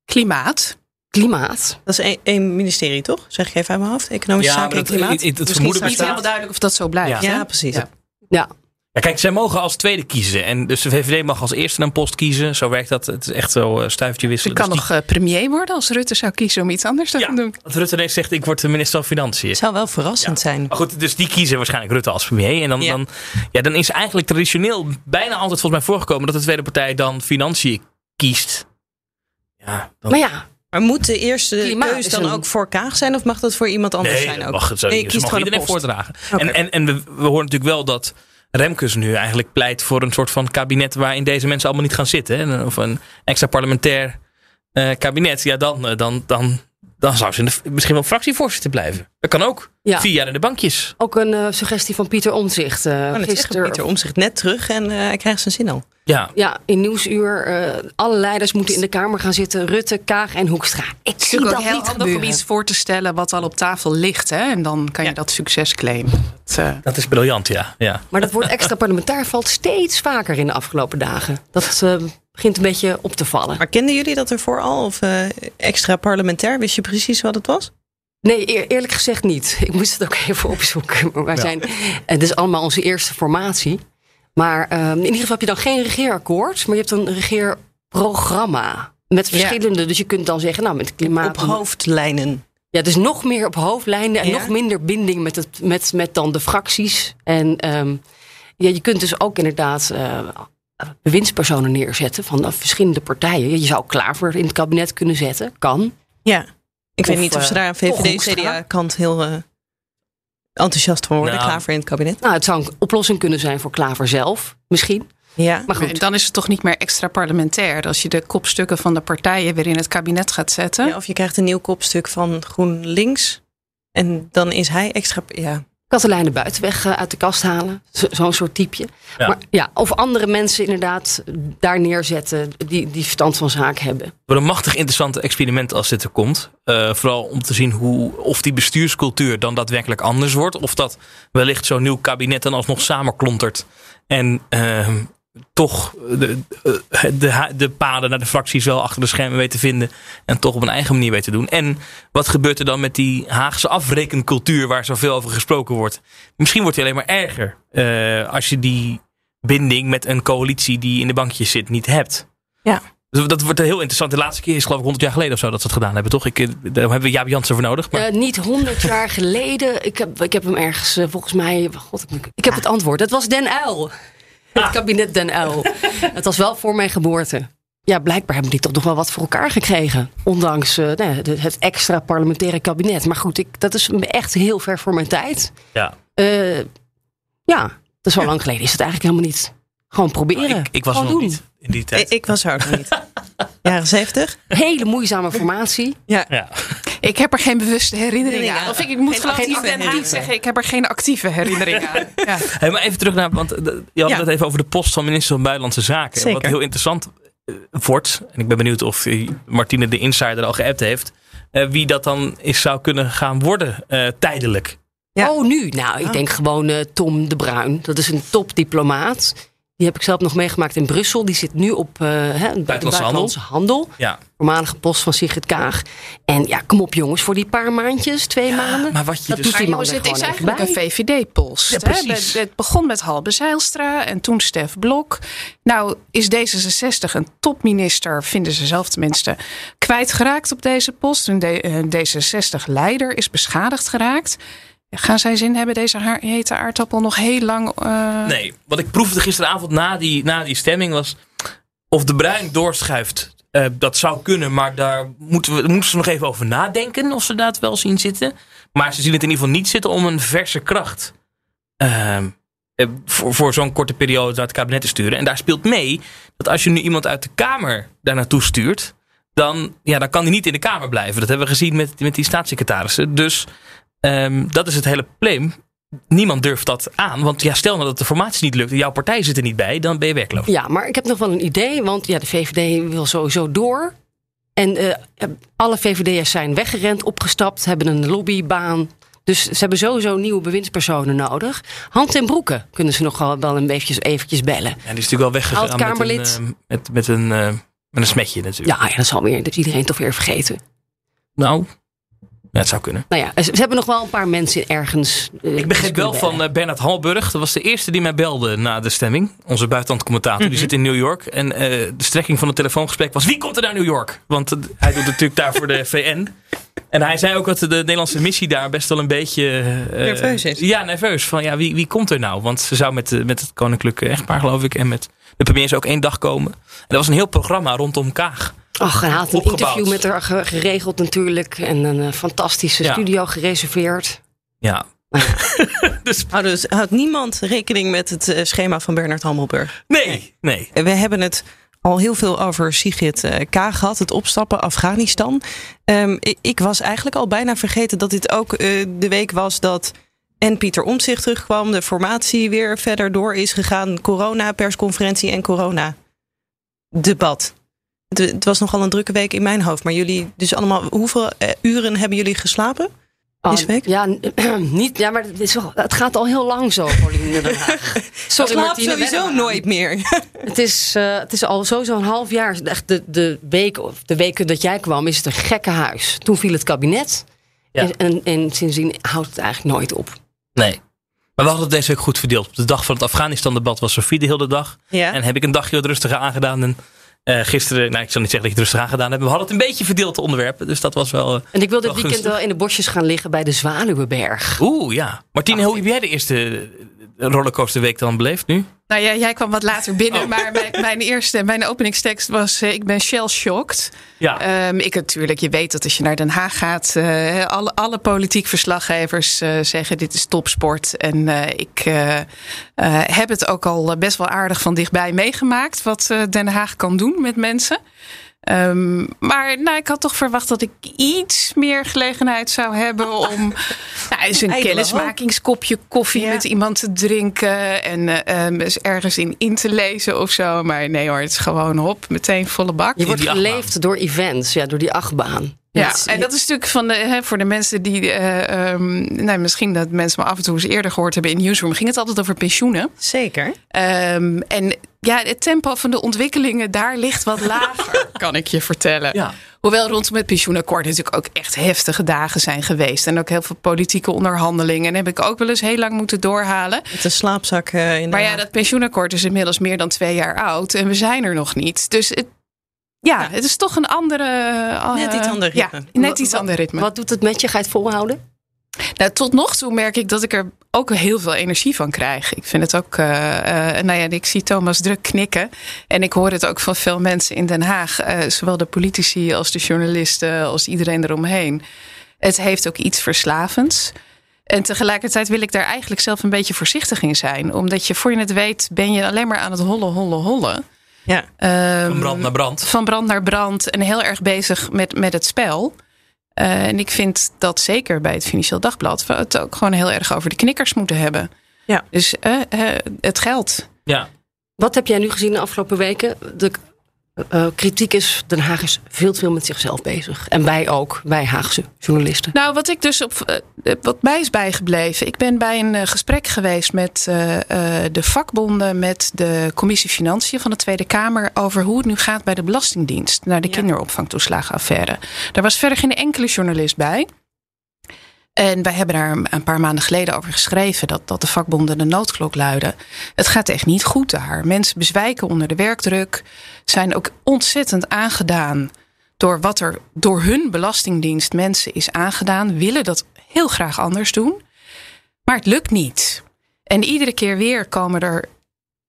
Klimaat.
klimaat.
dat is één, één ministerie, toch? Zeg ik even uit mijn hoofd. Economische
Ja,
zaken en klimaat.
het- het
Misschien
vermoeden
straks
Niet helemaal duidelijk of dat zo blijft.
Ja.
Ja, precies.
Ja.
Ja,
Ja, kijk, zij mogen als tweede kiezen. En dus de VVD mag als eerste een post kiezen. Zo werkt dat. Het is echt zo eh, stuiftje
Ze
wisselen.
kan
Dus
nog eh, premier worden als Rutte zou kiezen om iets anders te gaan doen.
ja, dat Rutte ineens zegt, ik word de minister van Financiën.
Het zou wel verrassend zijn.
Maar goed, dus die kiezen waarschijnlijk Rutte als premier. En dan,
Ja.
dan, ja, dan is eigenlijk traditioneel bijna altijd volgens mij voorgekomen dat de tweede partij dan Financiën kiest. Ja, dan,
maar ja,
Maar moet de eerste
Klimaat
keus dan
een-
ook voor Kaag zijn? Of mag dat voor iemand anders
nee,
zijn ook?
mag het zo
Nee, je
Ze
kiest een
iedereen
post.
voordragen. En, en, en we, we horen natuurlijk wel dat Remkes nu eigenlijk pleit voor een soort van kabinet waarin deze mensen allemaal niet gaan zitten. Of een extra parlementair eh, kabinet. Ja, dan, eh, dan, dan, dan zou ze in de- misschien wel fractievoorzitter blijven. Dat kan ook.
Ja.
Vier jaar in de bankjes.
ook een eh, suggestie van Pieter Omtzigt. eh
Oh,
gisteren.
Pieter om zich net terug en eh, hij krijgt zijn zin al.
Ja,
Ja, in Nieuwsuur. eh, alle leiders moeten in de Kamer gaan zitten. Rutte, Kaag en Hoekstra. Ik zie dat
heel
niet
handig om iets voor te stellen wat al op tafel ligt. Hè? En dan kan je dat succes claimen. Dat, eh,
dat is briljant, ja. ja.
Maar dat woord extra parlementair valt steeds vaker in de afgelopen dagen. Dat eh, begint een beetje op te vallen.
Maar kenden jullie dat ervoor al? Of eh, extra parlementair? Wist je precies wat het was?
Nee, eer- eerlijk gezegd niet. Ik moest het ook even opzoeken. Maar wij
Ja.
zijn, het is allemaal onze eerste formatie. Maar ehm, in ieder geval heb je dan geen regeerakkoord, maar je hebt een regeerprogramma. Met verschillende, dus je kunt dan zeggen, nou met klimaat.
Op hoofdlijnen.
Ja, dus nog meer op hoofdlijnen en
Ja.
nog minder binding met, het, met, met dan de fracties. En ehm, ja, je kunt dus ook inderdaad eh, bewindspersonen neerzetten van eh, verschillende partijen. Je zou Klaver in het kabinet kunnen zetten, kan.
Ja. Ik
Of,
weet niet of ze
eh,
daar aan? VVD-CDA-kant heel eh, enthousiast van worden.
Nou.
Klaver in het kabinet.
Nou, het zou een oplossing kunnen zijn voor Klaver zelf, misschien.
Ja.
Maar
en
goed,
dan is het toch niet meer extra parlementair als je de kopstukken van de partijen weer in het kabinet gaat zetten.
Ja, of je krijgt een nieuw kopstuk van GroenLinks. En dan is hij extra. Ja.
Katelijne Buitenweg eh, uit de kast halen. Zo- Zo'n soort typeje.
Ja.
Maar, ja, of andere mensen inderdaad daar neerzetten die, die verstand van zaken hebben.
Wordt een machtig interessant experiment als dit er komt. Eh, vooral om te zien hoe, of die bestuurscultuur dan daadwerkelijk anders wordt. Of dat wellicht zo'n nieuw kabinet dan alsnog samenklontert. En ehm, toch de, eh, de, de paden naar de fracties wel achter de schermen weet te vinden. En toch op een eigen manier weet te doen. En wat gebeurt er dan met die Haagse afrekencultuur waar zoveel over gesproken wordt? Misschien wordt die alleen maar erger. eh, als je die binding met een coalitie die in de bankjes zit niet hebt.
Ja.
Dus dat wordt heel interessant. De laatste keer is geloof ik 100 jaar geleden of zo dat ze het gedaan hebben, toch? Ik, eh, daar hebben we Jaap Jansen voor nodig. Maar
Eh, niet honderd jaar geleden. Ik heb, ik heb hem ergens, eh, volgens mij. God, ik, ik heb het antwoord. Het was Den Uil. Het kabinet Den Uil. het was wel voor mijn geboorte. Ja, blijkbaar hebben die toch nog wel wat voor elkaar gekregen. Ondanks eh, nou het extra parlementaire kabinet. Maar goed, ik, dat is echt heel ver voor mijn tijd.
ja,
Eh, ja, dat is wel lang geleden. Is het eigenlijk helemaal niet. Gewoon proberen.
ik, ik was er
Gewoon
nog
doen.
niet in die
Ik,
tijd.
ik was er ook nog niet. Jaren zeventig?
Hele moeizame formatie.
Ja.
ja.
Ik heb er geen bewuste herinnering
Ja.
aan. Of ik, ik moet
Geen
tijd
herinnering.
zeggen, ik heb er geen actieve herinnering aan. Ja.
Hey, maar even terug naar, want eh, je had
Ja.
het even over de post van minister van Buitenlandse Zaken.
Zeker.
Wat heel interessant eh, wordt, en ik ben benieuwd of Martine de Insider al geappt heeft, eh, wie dat dan is zou kunnen gaan worden eh, tijdelijk.
Ja.
Oh, nu? Nou, ik denk gewoon Tom de Bruin. Dat is een topdiplomaat. Die heb ik zelf nog meegemaakt in Brussel. Die zit nu op uh, hè, buitenlandse, handel.
Ja.
Voormalige post van Sigrid Kaag. En ja, kom op jongens, voor die paar maandjes, twee
Ja,
maanden.
maar wat je
dat
dus-
doet die man er
het is
gewoon
eigenlijk een. VVD-post.
Ja,
hè?
precies.
Het- Het begon met Halbe Zijlstra en toen Stef Blok. Nou is D66 een topminister, vinden ze zelf tenminste, kwijtgeraakt op deze post. Een een D66-leider is beschadigd geraakt. Gaan zij zin hebben, deze hete aardappel, nog heel lang... eh,
Nee, wat ik proefde gisteravond na die, na die stemming was. Of de Bruin doorschuift. eh, dat zou kunnen, maar daar moeten, we, moeten ze nog even over nadenken. Of ze dat wel zien zitten. Maar ze zien het in ieder geval niet zitten om een verse kracht. ehm, eh, voor, voor zo'n korte periode naar het kabinet te sturen. En daar speelt mee dat als je nu iemand uit de Kamer daar naartoe stuurt. Dan, ja, dan kan hij niet in de Kamer blijven. Dat hebben we gezien met, met die staatssecretarissen. Dus ehm, dat is het hele probleem niemand durft dat aan. Want ja, stel nou dat de formatie niet lukt en jouw partij zit er niet bij, dan ben je werkloos.
Ja, maar ik heb nog wel een idee. Want ja, de VVD wil sowieso door. En eh, alle VVD'ers zijn weggerend, opgestapt, hebben een lobbybaan. Dus ze hebben sowieso nieuwe bewindspersonen nodig. Hand en broeken kunnen ze nog wel, een eventjes, eventjes bellen.
Ja, die is natuurlijk wel weggegaan met een, eh, met, met, een, eh, met een smetje natuurlijk.
Ja, ja, dat zal weer, dat iedereen toch weer vergeten.
Nou, ja, het zou kunnen.
Nou ja, ze, ze hebben nog wel een paar mensen ergens. eh,
Ik begreep wel van eh, Bernard Halburg. Dat was de eerste die mij belde na de stemming. Onze buitenlandcommentator. Die zit in New York. En eh, de strekking van het telefoongesprek was... Wie komt er naar New York? Want hij doet natuurlijk daar voor de VN. En hij zei ook dat de Nederlandse missie daar best wel een beetje... eh,
Nerveus is.
Ja, nerveus. Van ja, wie, wie komt er nou? Want ze zou met, met het koninklijke echtpaar geloof ik... en met de premier zou ook één dag komen. En dat was een heel programma rondom Kaag.
Ach, hij had een
opgebouwd.
interview met haar ge- geregeld natuurlijk. En een eh, fantastische
Ja.
studio gereserveerd.
Ja,
dus, houdt niemand rekening met het eh, schema van Bernard Hammelburg?
nee, nee.
We hebben het al heel veel over Sigrid eh, Kaag gehad, het opstappen Afghanistan. Ehm, ik, ik was eigenlijk al bijna vergeten dat dit ook eh, de week was dat en Pieter Omtzigt terugkwam, de formatie weer verder door is gegaan, corona persconferentie en corona debat. Het, het was nogal een drukke week in mijn hoofd, maar jullie dus allemaal hoeveel eh, uren hebben jullie geslapen? Deze
Oh,
week?
Ja, niet, ja, maar het, is wel, het gaat al heel lang zo, Pauline Den Haag. Sorry,
Slaap
Martine,
sowieso nooit meer.
Het is, eh, het is al sowieso een half jaar. Echt de, de, week, of de weken dat jij kwam, is het een gekke huis. Toen viel het kabinet.
Ja.
En, en, en sindsdien houdt het eigenlijk nooit op.
Nee. Maar we hadden het deze week goed verdeeld. Op de dag van het Afghanistan-debat was Sofie de hele dag.
Ja.
En heb ik een dagje wat rustiger aangedaan. En eh, gisteren, nou ik zal niet zeggen dat ik het rustig aangedaan heb. We hadden het een beetje verdeeld, de onderwerpen. Dus dat was wel... eh,
En ik wil dit weekend wel in de bosjes gaan liggen bij de Zwaluwenberg.
Oeh, ja. Martine, hoe heb jij de eerste rollercoasterweek dan beleefd nu?
Nou ja, jij kwam wat later binnen,
Oh.
maar mijn, mijn eerste, mijn openingstekst was: eh, Ik ben shell shocked.
Ja.
Ehm, ik natuurlijk, je weet dat als je naar Den Haag gaat, eh, alle, alle politiek verslaggevers eh, zeggen: Dit is topsport. En ik heb het ook al best wel aardig van dichtbij meegemaakt, wat Den Haag kan doen met mensen. Ehm, maar nou, ik had toch verwacht dat ik iets meer gelegenheid zou hebben om nou, eens een kennismakingskopje koffie
Ja.
met iemand te drinken en eh, ehm, eens ergens in in te lezen of zo. Maar nee hoor, het is gewoon hop, meteen volle bak.
Je wordt geleefd door events, ja, door die achtbaan.
Ja, en dat is natuurlijk van de, hè, voor de mensen die, eh, ehm, nou, misschien dat mensen me af en toe eens eerder gehoord hebben in Newsroom, ging het altijd over pensioenen.
Zeker.
Ehm, en ja, het tempo van de ontwikkelingen daar ligt wat lager, kan ik je vertellen.
Ja.
Hoewel rondom het pensioenakkoord natuurlijk ook echt heftige dagen zijn geweest. En ook heel veel politieke onderhandelingen. En heb ik ook wel eens heel lang moeten doorhalen.
Met de slaapzak eh, in de
Maar ja, dat pensioenakkoord is inmiddels meer dan twee jaar oud. En we zijn er nog niet. Dus het, ja, het is toch een andere... eh,
Net iets ander
Ja,
ritme.
net iets ander ritme.
Wat doet het met je? Ga je het volhouden?
Nou, tot nog toe merk ik dat ik er ook heel veel energie van krijg. Ik vind het ook, eh, eh, nou ja, ik zie Thomas druk knikken. En ik hoor het ook van veel mensen in Den Haag. eh, zowel de politici als de journalisten, als iedereen eromheen. Het heeft ook iets verslavends. En tegelijkertijd wil ik daar eigenlijk zelf een beetje voorzichtig in zijn. Omdat je voor je het weet, ben je alleen maar aan het hollen, hollen, hollen.
Ja.
Ehm,
Van brand naar brand.
van brand naar brand en heel erg bezig met, met het spel. Eh, en ik vind dat zeker bij het Financieel Dagblad we het ook gewoon heel erg over de knikkers moeten hebben.
Ja.
Dus eh, eh, het geld.
Ja.
Wat heb jij nu gezien de afgelopen weken? De uh, kritiek is, Den Haag is veel te veel met zichzelf bezig. En wij ook, wij Haagse journalisten.
Nou, wat ik dus op uh, wat mij is bijgebleven. Ik ben bij een uh, gesprek geweest met de vakbonden, met de commissie Financiën van de Tweede Kamer over hoe het nu gaat bij de Belastingdienst naar de ja. kinderopvangtoeslagenaffaire. Daar was verder geen enkele journalist bij. En wij hebben daar een paar maanden geleden over geschreven dat, dat de vakbonden de noodklok luiden. Het gaat echt niet goed daar. Mensen bezwijken onder de werkdruk, zijn ook ontzettend aangedaan door wat er door hun belastingdienst mensen is aangedaan, willen dat heel graag anders doen. Maar het lukt niet. En iedere keer weer komen er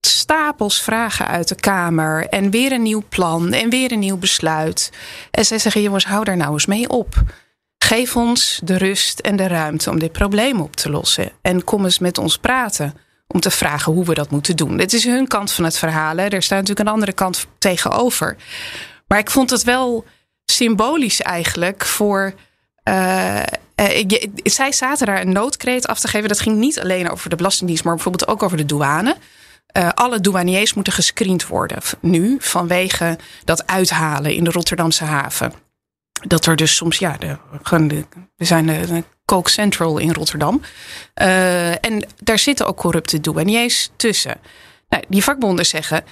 stapels vragen uit de Kamer. En weer een nieuw plan en weer een nieuw besluit. En zij zeggen: jongens, hou daar nou eens mee op. Geef ons de rust en de ruimte om dit probleem op te lossen. En kom eens met ons praten om te vragen hoe we dat moeten doen. Dit is hun kant van het verhaal. Er staat natuurlijk een andere kant tegenover. Maar ik vond het wel symbolisch eigenlijk voor. Uh, uh, zij zaten daar een noodkreet af te geven. Dat ging niet alleen over de Belastingdienst, maar bijvoorbeeld ook over de douane. Uh, alle douaniers moeten gescreend worden nu vanwege dat uithalen in de Rotterdamse haven dat er dus soms, ja, de, we zijn de, Coke Central in Rotterdam. Uh, en daar zitten ook corrupte douaniers tussen. Nou, die vakbonden zeggen.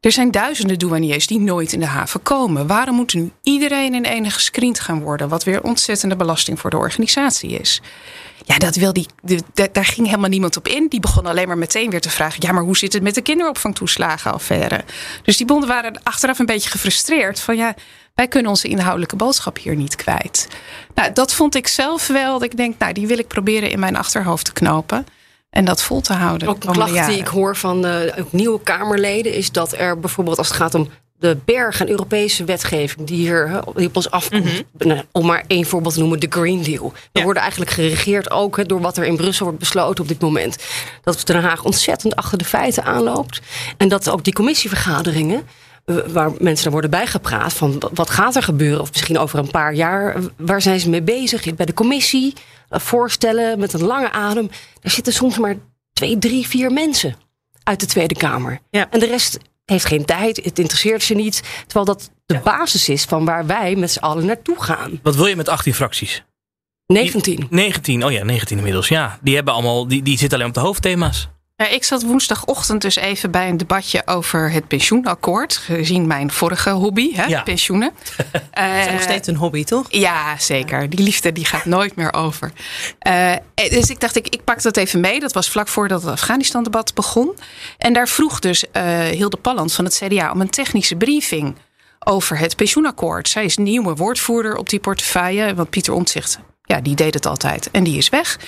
Er zijn duizenden douaniers die nooit in de haven komen. Waarom moet nu iedereen in ene gescreend gaan worden? Wat weer ontzettende belasting voor de organisatie is. Ja, dat wil die, daar ging helemaal niemand op in. Die begon alleen maar meteen weer te vragen: ja, maar hoe zit het met de kinderopvangtoeslagenaffaire? Dus die bonden waren achteraf een beetje gefrustreerd van ja, wij kunnen onze inhoudelijke boodschap hier niet kwijt. Nou, dat vond ik zelf wel. Dat ik denk, nou, die wil ik proberen in mijn achterhoofd te knopen. En dat vol te houden.
Ook een klacht die ik hoor van uh, nieuwe Kamerleden is dat er bijvoorbeeld als het gaat om de berg aan Europese wetgeving die hier die op ons afkomt. Mm -hmm. Om maar één voorbeeld te noemen, de Green Deal. We ja. worden eigenlijk geregeerd ook door wat er in Brussel wordt besloten op dit moment. Dat Den Haag ontzettend achter de feiten aanloopt. En dat ook die commissievergaderingen waar mensen er worden bijgepraat van wat gaat er gebeuren? Of misschien over een paar jaar waar zijn ze mee bezig? Bij de commissie voorstellen met een lange adem. Daar zitten soms maar twee drie vier mensen uit de Tweede Kamer. Ja. en de rest heeft geen tijd het interesseert ze niet. Terwijl dat de ja. basis is van waar wij met z'n allen naartoe gaan.
Wat wil je met 18 fracties?
19
19 oh ja 19 inmiddels. Ja die hebben allemaal die, die zitten alleen op de hoofdthema's
ik zat woensdagochtend dus even bij een debatje over het pensioenakkoord. Gezien mijn vorige hobby, hè, ja. pensioenen.
Het is nog steeds een hobby, toch?
Ja, zeker. Die liefde die gaat nooit meer over. Uh, dus ik dacht, ik, ik pak dat even mee. Dat was vlak voordat het Afghanistan-debat begon. En daar vroeg dus uh, Hilde Palland van het CDA om een technische briefing over het pensioenakkoord. Zij is nieuwe woordvoerder op die portefeuille. Want Pieter Omtzigt, ja, die deed het altijd. En die is weg.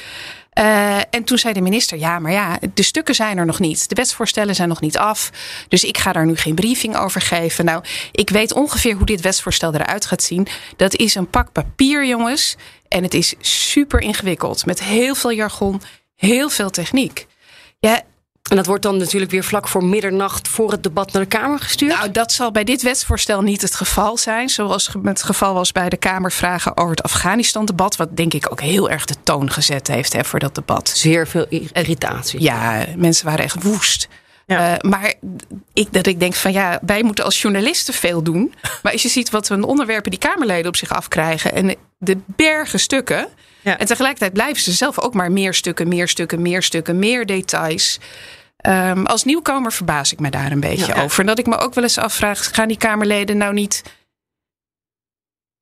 Uh, en toen zei de minister: Ja, maar ja, de stukken zijn er nog niet. De wetsvoorstellen zijn nog niet af. Dus ik ga daar nu geen briefing over geven. Nou, ik weet ongeveer hoe dit wetsvoorstel eruit gaat zien. Dat is een pak papier, jongens. En het is super ingewikkeld. Met heel veel jargon, heel veel techniek. Ja,
en dat wordt dan natuurlijk weer vlak voor middernacht voor het debat naar de Kamer gestuurd?
Nou, dat zal bij dit wetsvoorstel niet het geval zijn. Zoals het geval was bij de Kamervragen over het Afghanistan-debat. Wat denk ik ook heel erg de toon gezet heeft hè, voor dat debat.
Zeer veel irritatie.
Ja, mensen waren echt woest. Ja. Uh, maar ik, dat ik denk van ja, wij moeten als journalisten veel doen. Maar als je ziet wat een onderwerpen die Kamerleden op zich afkrijgen. En de bergen stukken. Ja. En tegelijkertijd blijven ze zelf ook maar meer stukken, meer stukken, meer stukken, meer details. Um, als nieuwkomer verbaas ik me daar een beetje ja, over. En dat ik me ook wel eens afvraag: gaan die Kamerleden nou niet.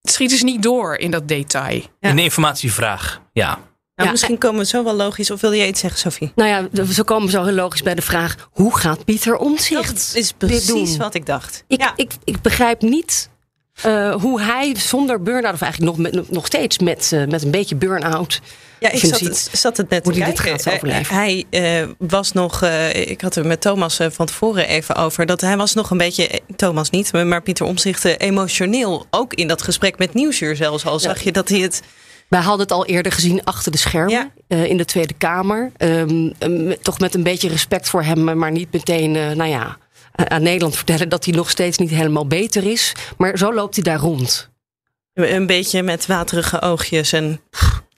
Schieten ze niet door in dat detail?
Ja. Een informatievraag, ja.
Nou, misschien komen we zo wel logisch. Of wil je iets zeggen, Sophie?
Nou ja, we komen zo heel logisch bij de vraag: hoe gaat Pieter Omtzigt?
Dat is precies wat ik dacht.
Ik, ik, ik begrijp niet uh, hoe hij zonder burn-out, of eigenlijk nog, met, nog steeds met, uh, met een beetje burn-out.
Ja, ik zat het, zat het, net
hoe
te
kijken. Dit gaat overleven.
Hij uh, was nog, ik had er met Thomas van tevoren even over, dat hij was nog een beetje, Thomas niet, maar Pieter Omzicht emotioneel. Ook in dat gesprek met Nieuwsuur zelfs al zag je dat hij het...
Wij hadden het al eerder gezien achter de schermen ja. in de Tweede Kamer. Um, toch met een beetje respect voor hem, maar niet meteen, nou ja aan Nederland vertellen dat hij nog steeds niet helemaal beter is. Maar zo loopt hij daar rond.
Een beetje met waterige oogjes en.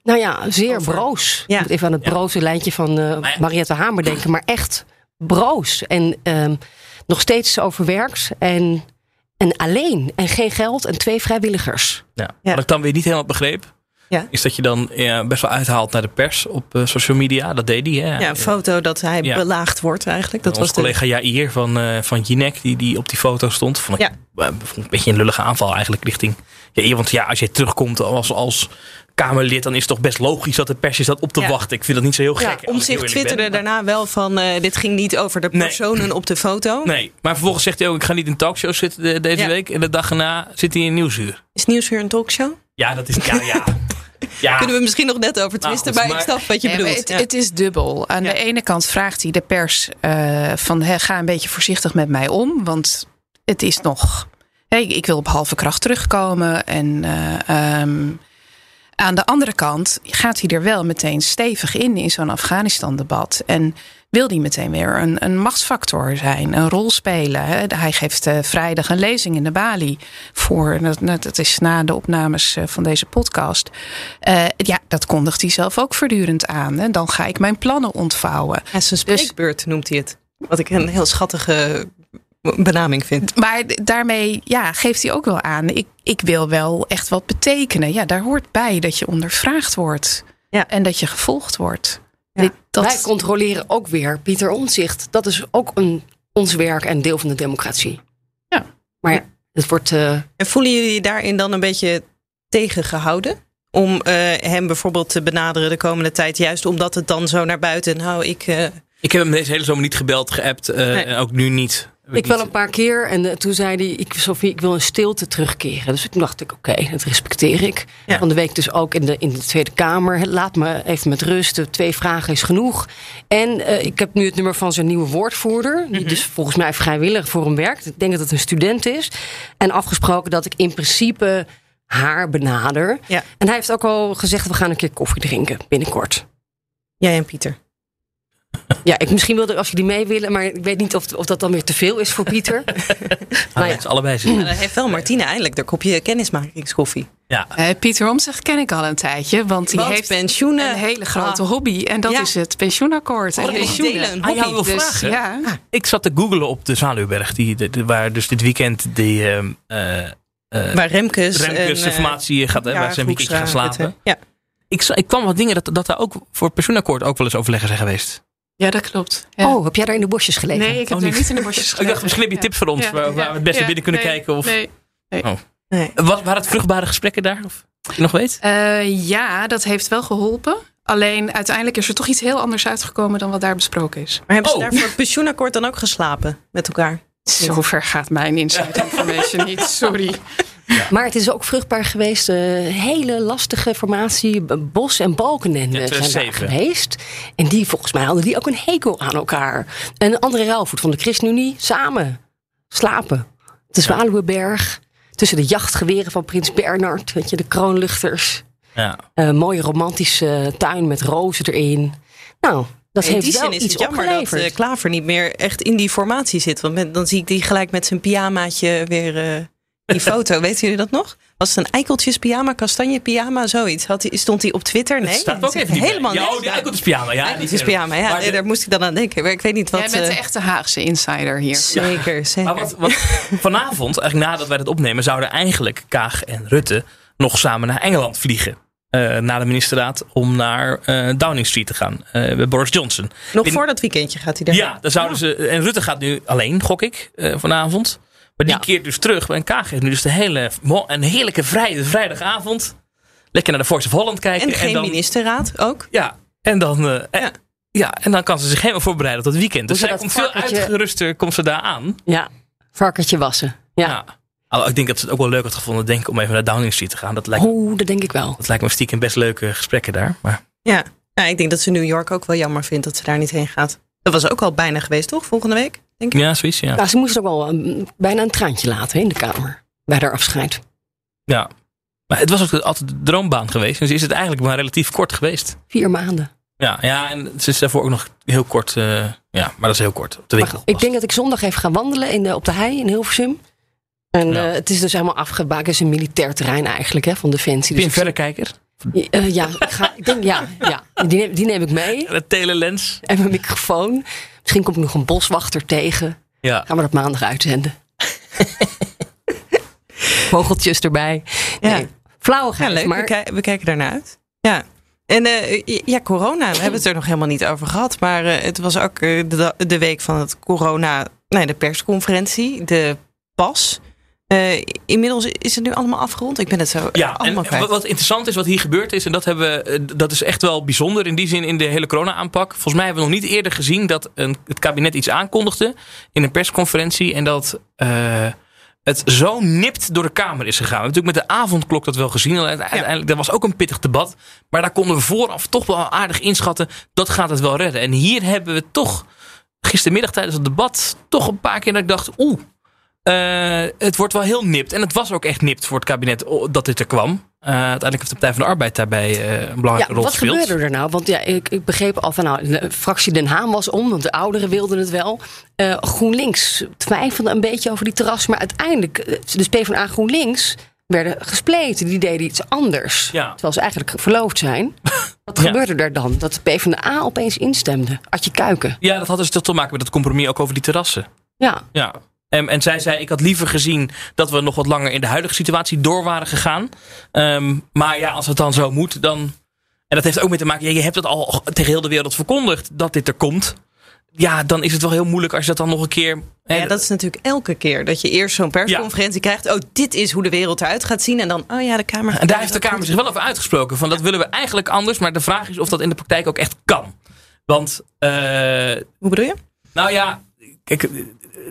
Nou ja, zeer over. broos. Ja. Ik moet even aan het ja. broze lijntje van uh, Mariette Hamer denken, maar echt broos. En um, nog steeds overwerkt. En En alleen. En geen geld en twee vrijwilligers.
Ja.
Ja.
Wat ik dan weer niet helemaal begreep.
Ja.
Is dat je dan ja, best wel uithaalt naar de pers op eh, social media. Dat deed hij. Hè?
Ja, een foto dat hij
Ja.
belaagd wordt eigenlijk. Dat was de,
collega Jair van, eh van Jinek, die, die op die foto stond. Vond ik eh, vond een beetje een lullige aanval eigenlijk richting Jair. Want ja, als je terugkomt als, als Kamerlid, dan is het toch best logisch dat de pers je staat op te
Ja.
wachten. Ik vind dat niet zo heel gek.
ja, om zich twitterde
ben.
daarna wel van dit ging niet over de
Nee.
personen op de foto.
Nee, maar vervolgens zegt hij ook, ik ga niet in talkshows zitten de- deze
Ja.
week. En de dag erna zit hij in Nieuwsuur.
Is Nieuwsuur een talkshow?
Ja, dat is, ja, ja. ja.
Kunnen we misschien nog net over twisten,
goed,
maar,
maar-
ik snap wat je bedoelt.
het,
Ja.
het is dubbel. Aan
Ja.
de ene kant vraagt hij de pers eh, van hè, ga een beetje voorzichtig met mij om. Want het is nog. hè, ik wil op halve kracht terugkomen. En eh, ehm, aan de andere kant gaat hij er wel meteen stevig in in zo'n Afghanistan-debat. En wil hij meteen weer een, een machtsfactor zijn, een rol spelen. Hij geeft eh, vrijdag een lezing in de Bali voor, dat, dat is na de opnames eh, van deze podcast. Eh, ja, dat kondigt hij zelf ook voortdurend aan. Hè. Dan ga ik mijn plannen ontvouwen.
Ja, zijn
Dus-
spreekbeurt noemt hij het. Wat ik een heel schattige benaming vind.
Maar daarmee ja, geeft hij ook wel aan, ik, ik wil wel echt wat betekenen. Ja, daar hoort bij dat je ondervraagd wordt.
Ja.
En dat je gevolgd wordt. Dat,
Wij controleren ook weer Pieter Omzicht. Dat is ook een, ons werk en deel van de democratie.
Ja.
Maar ja, het wordt... eh,
En voelen jullie je daarin dan een beetje tegengehouden? Om eh, hem bijvoorbeeld te benaderen de komende tijd, juist omdat het dan zo naar buiten. Nou, ik. eh,
Ik heb hem deze hele zomer niet gebeld, geappt. eh,
Nee.
En ook nu niet.
Ik wel een paar keer en eh, toen zei hij, ik, Sophie, ik wil een stilte terugkeren. Dus toen dacht ik, oké, dat respecteer ik.
Ja.
Van de week dus ook in de, in de Tweede Kamer. Laat me even met rust, twee vragen is genoeg. En eh, ik heb nu het nummer van zijn nieuwe woordvoerder. Die dus volgens mij vrijwillig voor hem werkt. Ik denk dat het een student is. En afgesproken dat ik in principe haar benader.
Ja.
En hij heeft ook al gezegd, we gaan een keer koffie drinken binnenkort.
jij en Pieter.
Ja, ik misschien wilde als jullie mee willen, maar ik weet niet of, of dat dan weer te veel is voor Pieter.
Ah,
ja.
het is allebei zin.
Maar dan heeft wel Martina eindelijk haar kopje kennismakingskoffie.
Ja.
Eh, Pieter Omtzigt ken ik al een tijdje. Want die
Want
heeft
pensioenen.
een hele grote
Ah.
hobby. En dat
Ja.
is het pensioenakkoord.
Oh,
En
pensioenen. Een
Aan jou wil
Dus,
vragen.
ja.
Ik zat te googlen op de Zwaluwberg. Die, de, de- waar dus dit weekend die ehm, eh, eh,
Waar Remkes.
Remkes
en,
formatie gaat, hè,
ja,
waar ze een weekendje gaan slapen.
het, Ja.
Ik, ik kwam wat dingen dat, dat daar ook voor pensioenakkoord ook wel eens overleggen zijn geweest.
Ja, dat klopt. Ja.
Oh, heb jij daar in de bosjes gelegen?
nee, ik heb
Oh, niet.
niet in de bosjes
Ik dacht,
gelegen.
misschien heb je tips voor ons
Ja,
waar, we het beste
ja,
binnen kunnen
nee,
kijken. Of,
Nee.
Nee.
Wat, waren het vruchtbare gesprekken daar? Of je nog weet?
Eh, ja, dat heeft wel geholpen. Alleen uiteindelijk is er toch iets heel anders uitgekomen dan wat daar besproken is.
Maar hebben ze
Oh.
daar voor het pensioenakkoord dan ook geslapen met elkaar?
Zover gaat mijn inside information niet, sorry.
Maar het is ook vruchtbaar geweest. eh, hele lastige formatie. Bos en Balkenende
Ja,
zijn daar
2007.
geweest. En die, volgens mij, hadden die ook een hekel aan elkaar. En André Rauwvoet van de ChristenUnie samen slapen. De Zwaluwenberg. Tussen de jachtgeweren van Prins Bernard. Weet je, de kroonluchters.
Ja.
Een mooie romantische tuin met rozen erin. Nou, dat
in
heeft
die
wel
zin is
iets
het jammer dat
opgeleverd.
eh, Klaver niet meer echt in die formatie zit. Want met- dan zie ik die gelijk met zijn pyjamaatje weer eh, die foto. Weten jullie dat nog? Was het een eikeltjes pyjama, kastanje pyjama, zoiets? Had hij, stond hij op Twitter? Nee,
staat ook
dat
even niet
helemaal
Ja, oh, die eikeltjes pyjama. Ja,
Eikeltjes
die-
pyjama, ja.
Maar
nee,
de-
daar moest ik dan aan denken. Maar ik weet niet wat...
Jij bent de
eh,
echte Haagse insider hier.
Zeker, zeker.
Maar wat, wat vanavond, eigenlijk nadat wij het opnemen, zouden eigenlijk Kaag en Rutte nog samen naar Engeland vliegen. eh naar de ministerraad om naar eh, Downing Street te gaan. eh bij Boris Johnson.
Nog
In-
voor dat weekendje gaat hij daar.
Ja, dan zouden ze. En Rutte gaat nu alleen, gok ik, eh, vanavond. Maar die
Ja.
keert dus terug. En Kaag heeft nu dus de hele, een heerlijke vrije vrijdagavond. Lekker naar de Voice of Holland kijken.
En geen
dan,
ministerraad ook.
Ja, en dan, eh, en-
Ja.
ja. en dan kan ze zich helemaal voorbereiden op dat weekend. Dus zij
ze
komt veel uitgeruster komt ze daar aan.
Ja, varkentje wassen. Ja.
Ja. Alhoewel, ik denk dat ze het ook wel leuk had gevonden denk, ik, om even naar Downing Street te gaan. Dat lijkt,
Oh, dat denk ik wel.
dat lijkt me stiekem best leuke gesprekken daar. Maar
Ja. ja, ik denk dat ze New York ook wel jammer vindt dat ze daar niet heen gaat. Dat was ook al bijna geweest, toch? Volgende week, denk ik.
ja, zoiets. Ja.
Ze moest ook wel een- bijna een traantje laten hè, in de kamer. Bij haar afscheid.
ja. Maar het was ook altijd de droombaan geweest. Dus is het eigenlijk maar relatief kort geweest.
Vier maanden.
Ja, ja en ze is daarvoor ook nog heel kort. eh, ja, maar dat is heel kort. Op de winkel.
ik denk dat ik zondag even ga wandelen in de, op de hei in Hilversum. En
Ja.
eh, het is dus helemaal afgebakend. Het is een militair terrein eigenlijk hè, van Defensie.
Ben je
Dus
een verrekijker?
Eh, ja, ga, ik denk, ja, ja. Die, neem, die neem ik mee.
Een telelens?
En mijn microfoon. Misschien kom ik nog een boswachter tegen.
Ja.
Gaan we dat maandag uitzenden. vogeltjes erbij.
Ja.
Nee, flauwigheid,
Ja, leuk.
maar
We, ki- we kijken daarnaar uit. Ja. En eh, ja, corona, we hebben het er nog helemaal niet over gehad. Maar eh, het was ook eh, de, de week van het corona, nee, de persconferentie, de pas. Eh, inmiddels is het nu allemaal afgerond. Ik ben het zo
Ja, en
allemaal kwijt.
wat, interessant is wat hier gebeurd is, en dat, hebben we, eh, dat is echt wel bijzonder in die zin in de hele corona-aanpak. Volgens mij hebben we nog niet eerder gezien dat een, het kabinet iets aankondigde in een persconferentie en dat eh, het zo nipt door de Kamer is gegaan. We hebben natuurlijk met de avondklok dat wel gezien. Uiteindelijk, dat was ook een pittig debat. Maar daar konden we vooraf toch wel aardig inschatten, dat gaat het wel redden. En hier hebben we toch gistermiddag tijdens het debat toch een paar keer dat ik dacht, oeh, eh, het wordt wel heel nipt. En het was ook echt nipt voor het kabinet dat dit er kwam. Eh, uiteindelijk heeft de Partij van de Arbeid daarbij eh, een belangrijke
Ja,
rol
wat
gespeeld.
gebeurde er nou? Want ja, ik, ik begreep al van nou, de fractie Den Haan was om, want de ouderen wilden het wel. GroenLinks twijfelde een beetje over die terras, maar uiteindelijk, dus PvdA GroenLinks werden gespleten. Die deden iets anders.
Ja.
Terwijl ze eigenlijk verloofd zijn. Wat
Ja.
gebeurde er dan? Dat de PvdA opeens instemde. Adje Kuiken.
Ja, dat had dus te maken met het compromis ook over die terrassen.
Ja,
Ja. En, en zij zei, ik had liever gezien dat we nog wat langer in de huidige situatie door waren gegaan. Ehm, maar ja, als het dan zo moet, dan... En dat heeft ook mee te maken, je hebt het al tegen heel de wereld verkondigd dat dit er komt. Ja, dan is het wel heel moeilijk als je dat dan nog een keer... hè,
Ja, dat is natuurlijk elke keer dat je eerst zo'n persconferentie krijgt. Oh, dit is hoe de wereld eruit gaat zien. En dan, oh ja, de Kamer.
En daar heeft de Kamer zich wel over uitgesproken. Van dat willen we eigenlijk anders. Maar de vraag is of dat in de praktijk ook echt kan. Want, eh,
Hoe bedoel je?
nou ja, kijk,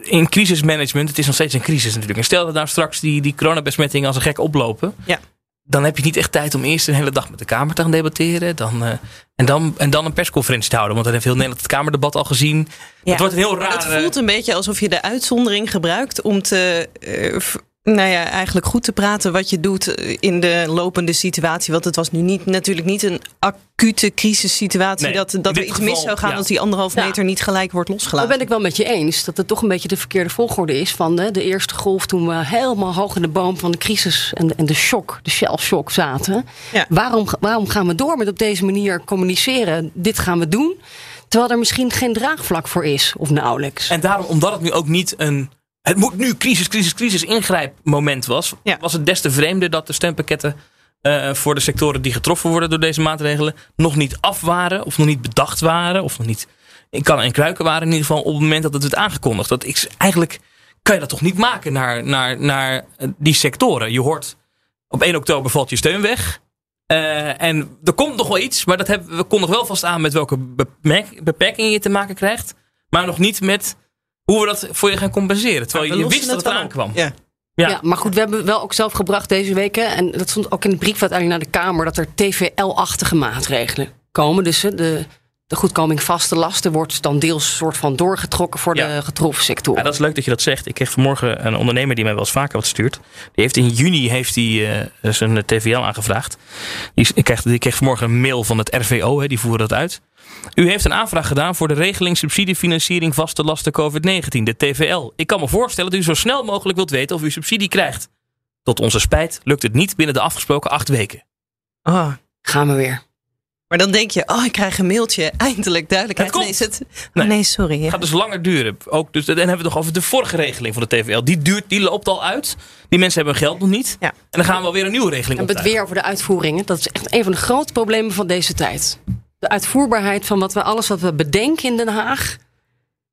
in crisismanagement, het is nog steeds een crisis natuurlijk. En stel dat nou straks die, die coronabesmettingen als een gek oplopen.
Ja.
Dan heb je niet echt tijd om eerst een hele dag met de Kamer te gaan debatteren. Dan, eh, en, dan, en dan een persconferentie te houden. Want dan heeft heel Nederland het Kamerdebat al gezien.
Ja.
Het wordt een heel raar...
Het voelt een beetje alsof je de uitzondering gebruikt om te. eh, nou ja, eigenlijk goed te praten wat je doet eh, in de lopende situatie. Want het was nu niet, natuurlijk niet een acute crisissituatie.
Nee,
dat dat er iets mis zou gaan
ja.
als die anderhalf
Ja.
meter niet gelijk wordt
dat
losgelaten.
ben ik wel met je eens. Dat het toch een beetje de verkeerde volgorde is van de, de eerste golf. Toen we helemaal hoog in de boom van de crisis en de, en de shock, de shell shock zaten.
Ja.
Waarom, waarom gaan we door met op deze manier communiceren? Dit gaan we doen. Terwijl er misschien geen draagvlak voor is, of nauwelijks.
En daarom, omdat het nu ook niet een. Het moet nu crisis, crisis, crisis ingrijpmoment was.
Ja.
Was het des te vreemder dat de steunpakketten. eh, voor de sectoren die getroffen worden door deze maatregelen. nog niet af waren. of nog niet bedacht waren. of nog niet in kan en kruiken waren. in ieder geval op het moment dat het werd aangekondigd. Dat is eigenlijk. kan je dat toch niet maken naar, naar, naar eh, die sectoren. Je hoort. op 1 oktober valt je steun weg. Eh, en er komt nog wel iets, maar dat hebben, we konden wel vast aan met welke beperk- beperkingen je te maken krijgt. Maar nog niet met hoe we dat voor je gaan compenseren. Terwijl je wist dat het eraan kwam.
Ja.
Ja.
Ja. maar goed, we hebben wel ook zelf gebracht deze weken. En dat stond ook in de brief uiteindelijk naar de Kamer. dat er TVL-achtige maatregelen komen. Dus de, de goedkoming vaste lasten wordt dan deels soort van doorgetrokken voor
Ja.
de getroffen sectoren.
Ja, dat is leuk dat je dat zegt. Ik kreeg vanmorgen een ondernemer die mij wel eens vaker wat stuurt. Die heeft in juni heeft die, eh, zijn TVL aangevraagd. Die, ik kreeg, die kreeg vanmorgen een mail van het RVO, hè, die voeren dat uit. U heeft een aanvraag gedaan voor de regeling subsidiefinanciering vaste lasten COVID-19, de TVL. Ik kan me voorstellen dat u zo snel mogelijk wilt weten of u subsidie krijgt. Tot onze spijt lukt het niet binnen de afgesproken acht weken.
Oh.
Gaan we weer.
Maar dan denk je, oh, ik krijg een mailtje. Eindelijk duidelijkheid.
Het
Nee, is het. Oh,
Nee.
nee, sorry. ja.
Het gaat dus langer duren. Ook dus, en dan hebben we het nog over de vorige regeling van de TVL. Die, duurt, die loopt al uit. Die mensen hebben hun geld nog niet.
Ja.
En dan gaan we alweer een nieuwe regeling
En het weer over de uitvoeringen. Dat is echt een van de grote problemen van deze tijd. De uitvoerbaarheid van wat we, alles wat we bedenken in Den Haag.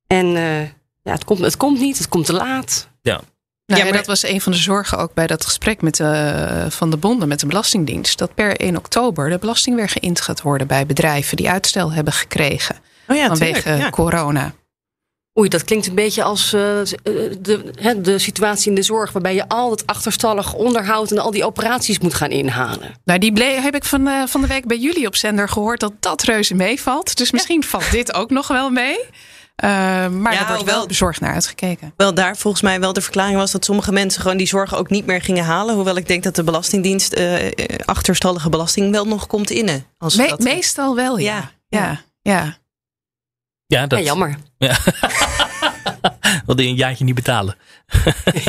En eh, ja, het, komt, het komt niet, het komt te laat.
Ja.
Nou,
Ja,
ja,
maar-
dat was een van de zorgen ook bij dat gesprek met de, van de bonden met de Belastingdienst. Dat per 1 oktober de belasting weer geïnd gaat worden bij bedrijven die uitstel hebben gekregen
Oh ja,
vanwege
tuurlijk, ja.
corona.
Oei, dat klinkt een beetje als eh, de, hè, de situatie in de zorg... waarbij je al het achterstallig onderhoud en al die operaties moet gaan inhalen.
Nou, die ble- heb ik van, eh, van de week bij jullie op zender gehoord dat dat reuze meevalt. Dus misschien valt dit ook nog wel mee. Eh, maar
Ja,
er wordt wel bezorgd naar uitgekeken.
Wel daar volgens mij wel de verklaring was dat sommige mensen gewoon die zorg ook niet meer gingen halen. Hoewel ik denk dat de Belastingdienst eh, eh, achterstallige belasting wel nog komt innen. Als
Me-
dat,
meestal wel, ja.
Ja,
Ja, ja.
Ja, dat
Ja, jammer.
wilde je een jaartje niet betalen.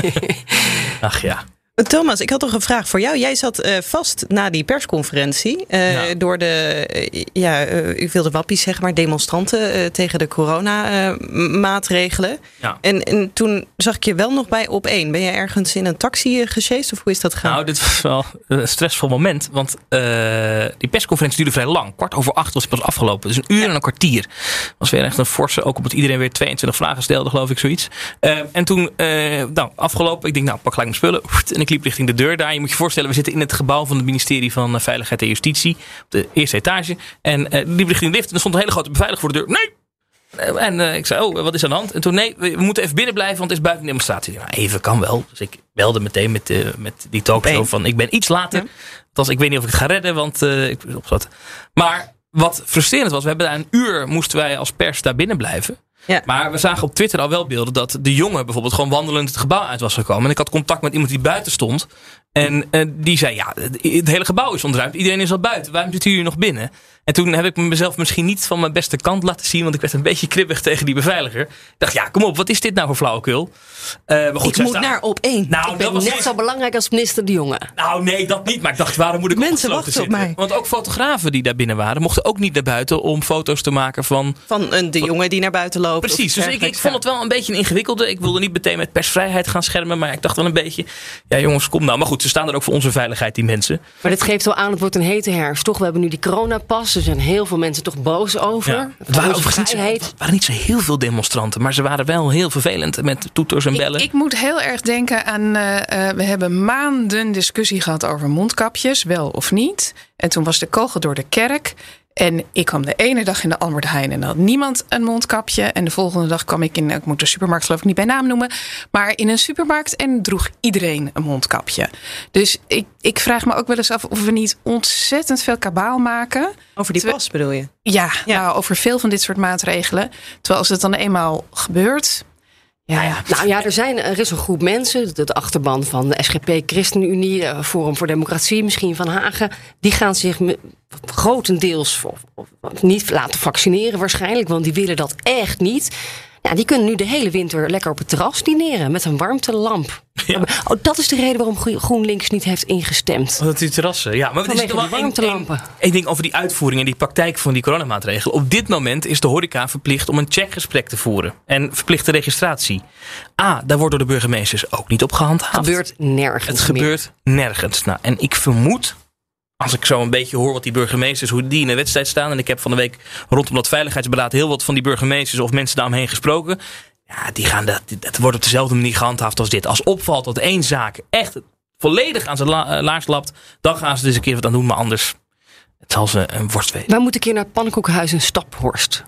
Ach ja.
Thomas, ik had toch een vraag voor jou. Jij zat uh, vast na die persconferentie uh, ja. door de, uh, ja, ik wilde wappies zeg maar, demonstranten tegen de coronamaatregelen.
Ja.
En, en toen zag ik je wel nog bij op één. Ben je ergens in een taxi gesjeest of hoe is dat gegaan?
Nou, dit was wel een stressvol moment, want die persconferentie duurde vrij lang. Kwart over acht was het pas afgelopen. Dus een uur ja. en een kwartier. Was weer echt een forse, ook omdat iedereen weer 22 vragen stelde, geloof ik, zoiets. en toen, nou, afgelopen, ik denk, nou, pak gelijk mijn spullen. En ik liep richting de deur daar. Je moet je voorstellen, we zitten in het gebouw van het ministerie van eh, Veiligheid en Justitie. Op de eerste etage. En uh, liep richting de lift en er stond een hele grote beveiliger voor de deur. Nee! En uh, ik zei, oh, wat is aan de hand? En toen, nee, we moeten even binnen blijven, want het is buiten demonstratie. Nou, even kan wel. Dus ik belde meteen met, uh, met die talkshow van, ik ben iets later. Ja. Althans, ik weet niet of ik het ga redden, want uh, ik zat. Maar wat frustrerend was, we hebben daar een uur, moesten wij als pers daar binnen blijven.
Ja.
Maar we zagen op Twitter al wel beelden dat de jongen bijvoorbeeld gewoon wandelend het gebouw uit was gekomen. En ik had contact met iemand die buiten stond. En uh, die zei, ja, het hele gebouw is ontruimd. Iedereen is al buiten. Waarom zitten jullie nog binnen? En toen heb ik mezelf misschien niet van mijn beste kant laten zien. Want ik werd een beetje kribbig tegen die beveiliger. Ik dacht, ja, kom op, wat is dit nou voor flauwekul?
Uh, maar goed, ik moet naar op één.
Nou, ik ben net zo belangrijk als minister De Jonge.
Nou, nee, dat niet. Maar ik dacht, waarom moet ik
Mensen wachten
zitten?
op mij.
Want ook fotografen die daar binnen waren, mochten ook niet naar buiten om foto's te maken van...
Van een De Jonge die naar buiten loopt.
Precies, dus ik, ik vond het wel een beetje een ingewikkelde. Ik wilde niet meteen met persvrijheid gaan schermen. Maar ik dacht wel een beetje, ja jongens, kom nou. Maar goed, ze staan er ook voor onze veiligheid, die mensen.
Maar dit geeft wel aan, het wordt een hete herfst, toch? We hebben nu die coronapas. Er zijn heel veel mensen toch boos over.
Ja. Het waren, overigens niet, het waren niet zo heel veel demonstranten, maar ze waren wel heel vervelend met toeters en bellen.
Ik, ik moet heel erg denken aan. Uh, uh, we hebben maanden discussie gehad over mondkapjes, wel of niet. En toen was de kogel door de kerk. En ik kwam de ene dag in de Albert Heijn en had niemand een mondkapje. En de volgende dag kwam ik in, ik moet de supermarkt geloof ik niet bij naam noemen, maar in een supermarkt en droeg iedereen een mondkapje. Dus ik, ik vraag me ook wel eens af of we niet ontzettend veel kabaal maken.
Over die pas bedoel je?
Ja, ja. Nou, over veel van dit soort maatregelen. Terwijl als het dan eenmaal gebeurt,
ja, ja. Nou ja, er, zijn, er is een groep mensen, de achterban van de SGP, ChristenUnie, Forum voor Democratie, misschien van Hagen, die gaan zich grotendeels niet laten vaccineren waarschijnlijk, want die willen dat echt niet. Ja, die kunnen nu de hele winter lekker op het terras dineren met een warmtelamp. Ja. Oh, dat is de reden waarom GroenLinks niet heeft ingestemd.
Dat die terrassen, ja. Maar het is wel warmtelampen. Eén ding over die uitvoering en die praktijk van die coronamaatregelen. Op dit moment is de horeca verplicht om een checkgesprek te voeren. En verplichte registratie. A, daar wordt door de burgemeesters ook niet op gehandhaafd.
Het gebeurt nergens
Het gebeurt nergens. Nou, en ik vermoed als ik zo een beetje hoor wat die burgemeesters, hoe die in de wedstrijd staan. En ik heb van de week rondom dat veiligheidsberaad heel wat van die burgemeesters of mensen daaromheen gesproken. Ja, die gaan dat, dat wordt op dezelfde manier gehandhaafd als dit. Als opvalt dat één zaak echt volledig aan zijn la, laars lapt, dan gaan ze dus een keer wat aan doen. Maar anders, het zal ze een worst weten.
Wij moeten een keer naar het pannenkoekhuis in Staphorst.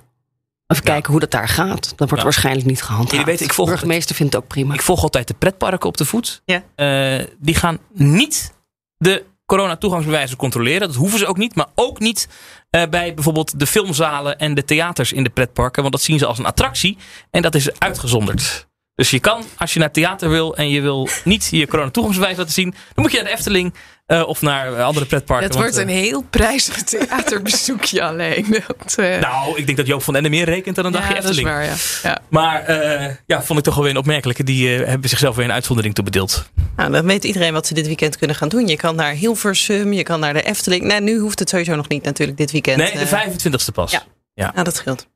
Even ja. kijken hoe dat daar gaat. Dat wordt ja. waarschijnlijk niet gehandhaafd.
Jullie weten, ik volg
de burgemeester vindt het ook prima.
Ik volg altijd de pretparken op de voet.
Ja.
Uh, die gaan niet de corona-toegangsbewijzen controleren. Dat hoeven ze ook niet. Maar ook niet uh, bij bijvoorbeeld de filmzalen en de theaters in de pretparken. Want dat zien ze als een attractie. En dat is uitgezonderd. Dus je kan, als je naar theater wil en je wil niet je corona-toegangsbewijs laten zien, dan moet je naar de Efteling uh, of naar andere pretparken.
Het wordt want, uh, een heel prijzig theaterbezoekje alleen. Dat, uh...
Nou, ik denk dat Joop van Ende meer rekent dan een
ja,
dagje Efteling.
Dat is waar, ja. ja.
Maar ja, vond ik toch wel weer een opmerkelijke. Die hebben zichzelf weer een uitzondering toebedeeld.
Nou, dan weet iedereen wat ze dit weekend kunnen gaan doen. Je kan naar Hilversum, je kan naar de Efteling. Nee, nu hoeft het sowieso nog niet natuurlijk dit weekend.
Nee, de 25e pas.
Ja, ja. Nou, dat scheelt.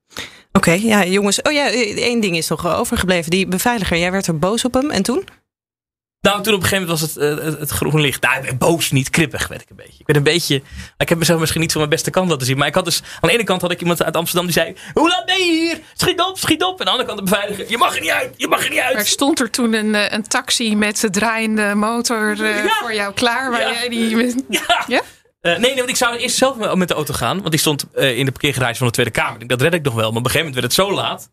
Oké, okay, ja, jongens. Oh ja, één ding is nog overgebleven. Die beveiliger, jij werd er boos op hem. En toen?
Nou, toen op een gegeven moment was het, uh, het, groen licht. Nou, boos, niet krippig werd ik een beetje. Ik ben een beetje. Ik heb mezelf misschien niet van mijn beste kant laten zien. Maar ik had dus. Aan de ene kant had ik iemand uit Amsterdam die zei: Hoe laat ben je hier? Schiet op, schiet op. En aan de andere kant de beveiliger: Je mag er niet uit, je mag er niet uit.
Maar stond er toen een, een taxi met de draaiende motor uh, ja. voor jou klaar? Waar
ja.
jij die.
Ja. ja? Uh, nee, nee, want ik zou eerst zelf met de auto gaan. Want die stond uh, in de parkeergarage van de Tweede Kamer. Ik dat red ik nog wel. Maar op een gegeven moment werd het zo laat.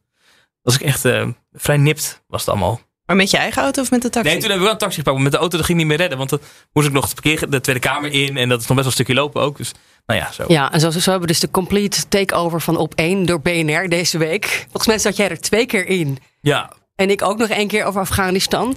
Was ik echt uh, vrij nipt, was het allemaal.
Maar met je eigen auto of met de taxi?
Nee, toen hebben we wel een taxi gepakt. Maar met de auto dat ging niet meer redden. Want dan moest ik nog de, parkeer, de Tweede Kamer in. En dat is nog best wel een stukje lopen ook. Dus nou ja, zo.
Ja, en zo, zo hebben we dus de complete takeover van op 1 door BNR deze week. Volgens mij zat jij er twee keer in.
Ja.
En ik ook nog één keer over Afghanistan.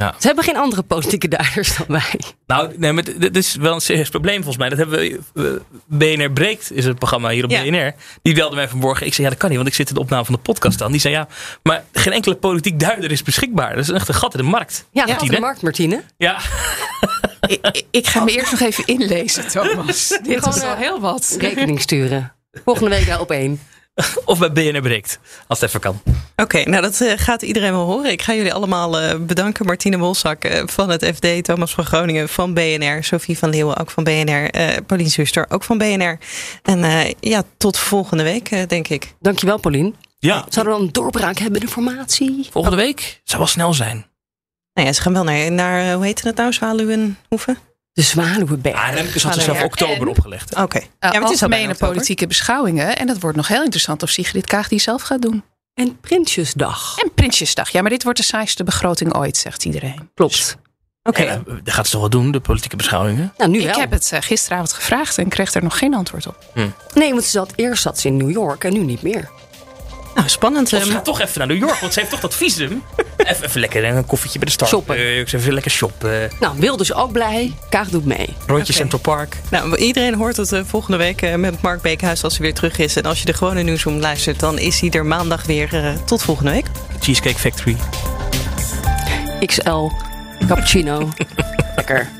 Ja.
Ze hebben geen andere politieke duiders dan wij.
Nou, nee, maar dit is wel een serieus probleem volgens mij. Dat hebben we. eh, BNR Breekt is een programma hier op
Ja.
BNR. Die belde mij vanmorgen. Ik zei, ja, dat kan niet, want ik zit in de opname van de podcast aan. Die zei, ja, maar geen enkele politiek duider is beschikbaar. Dat is echt een gat in de markt.
Ja,
Martine.
op de markt, Martine.
Ja,
ik, ik- ga me eerst nog even inlezen, Thomas. Dit is wel
eh,
heel wat.
Rekening sturen. Volgende week daar op één.
of bij BNR Breekt. Als het even kan.
Oké, nou dat eh, gaat iedereen wel horen. Ik ga jullie allemaal eh, bedanken. Martine Wolzak eh, van het FD, Thomas van Groningen van BNR, Sophie van Leeuwen ook van BNR, eh Paulien Zuster ook van BNR. En eh, ja, tot volgende week, denk ik.
Dankjewel, Paulien.
Ja,
Zouden we dan een doorbraak hebben in de formatie?
volgende week zou wel snel zijn.
Nou ja, ze gaan wel naar, naar hoe heet het nou, Zwaluwenhoeven?
De Zwaluwenberg.
Ah, Remkes had er zelf oktober
En-
opgelegd.
Oké.
Uh,
ja, maar het is al bijna
algemene politieke beschouwingen. En dat wordt nog heel interessant of Sigrid Kaag die zelf gaat doen.
En Prinsjesdag.
En Prinsjesdag. Ja, maar dit wordt de saaiste begroting ooit, zegt iedereen.
Klopt.
Oké.
Ja, dat gaat ze toch wel doen, de politieke beschouwingen?
Nou, nu
Ik
wel.
heb het eh, gisteravond gevraagd en kreeg er nog geen antwoord op.
Nee, want ze zat, eerst zat ze in New York en nu niet meer.
Nou, spannend.
Of ze gaat toch even naar New York, want ze heeft toch dat visum. Even, even lekker een koffietje bij de start.
Shoppen.
even lekker shoppen.
Nou, Wilders ook blij. Kaag doet mee.
Rondje. Central Park.
Nou, iedereen hoort het eh, volgende week eh, met Mark Beekhuis als hij weer terug is. En als je de gewone nieuwsroom luistert, dan is hij er maandag weer. tot volgende week.
Cheesecake Factory.
XL. Cappuccino. Lekker.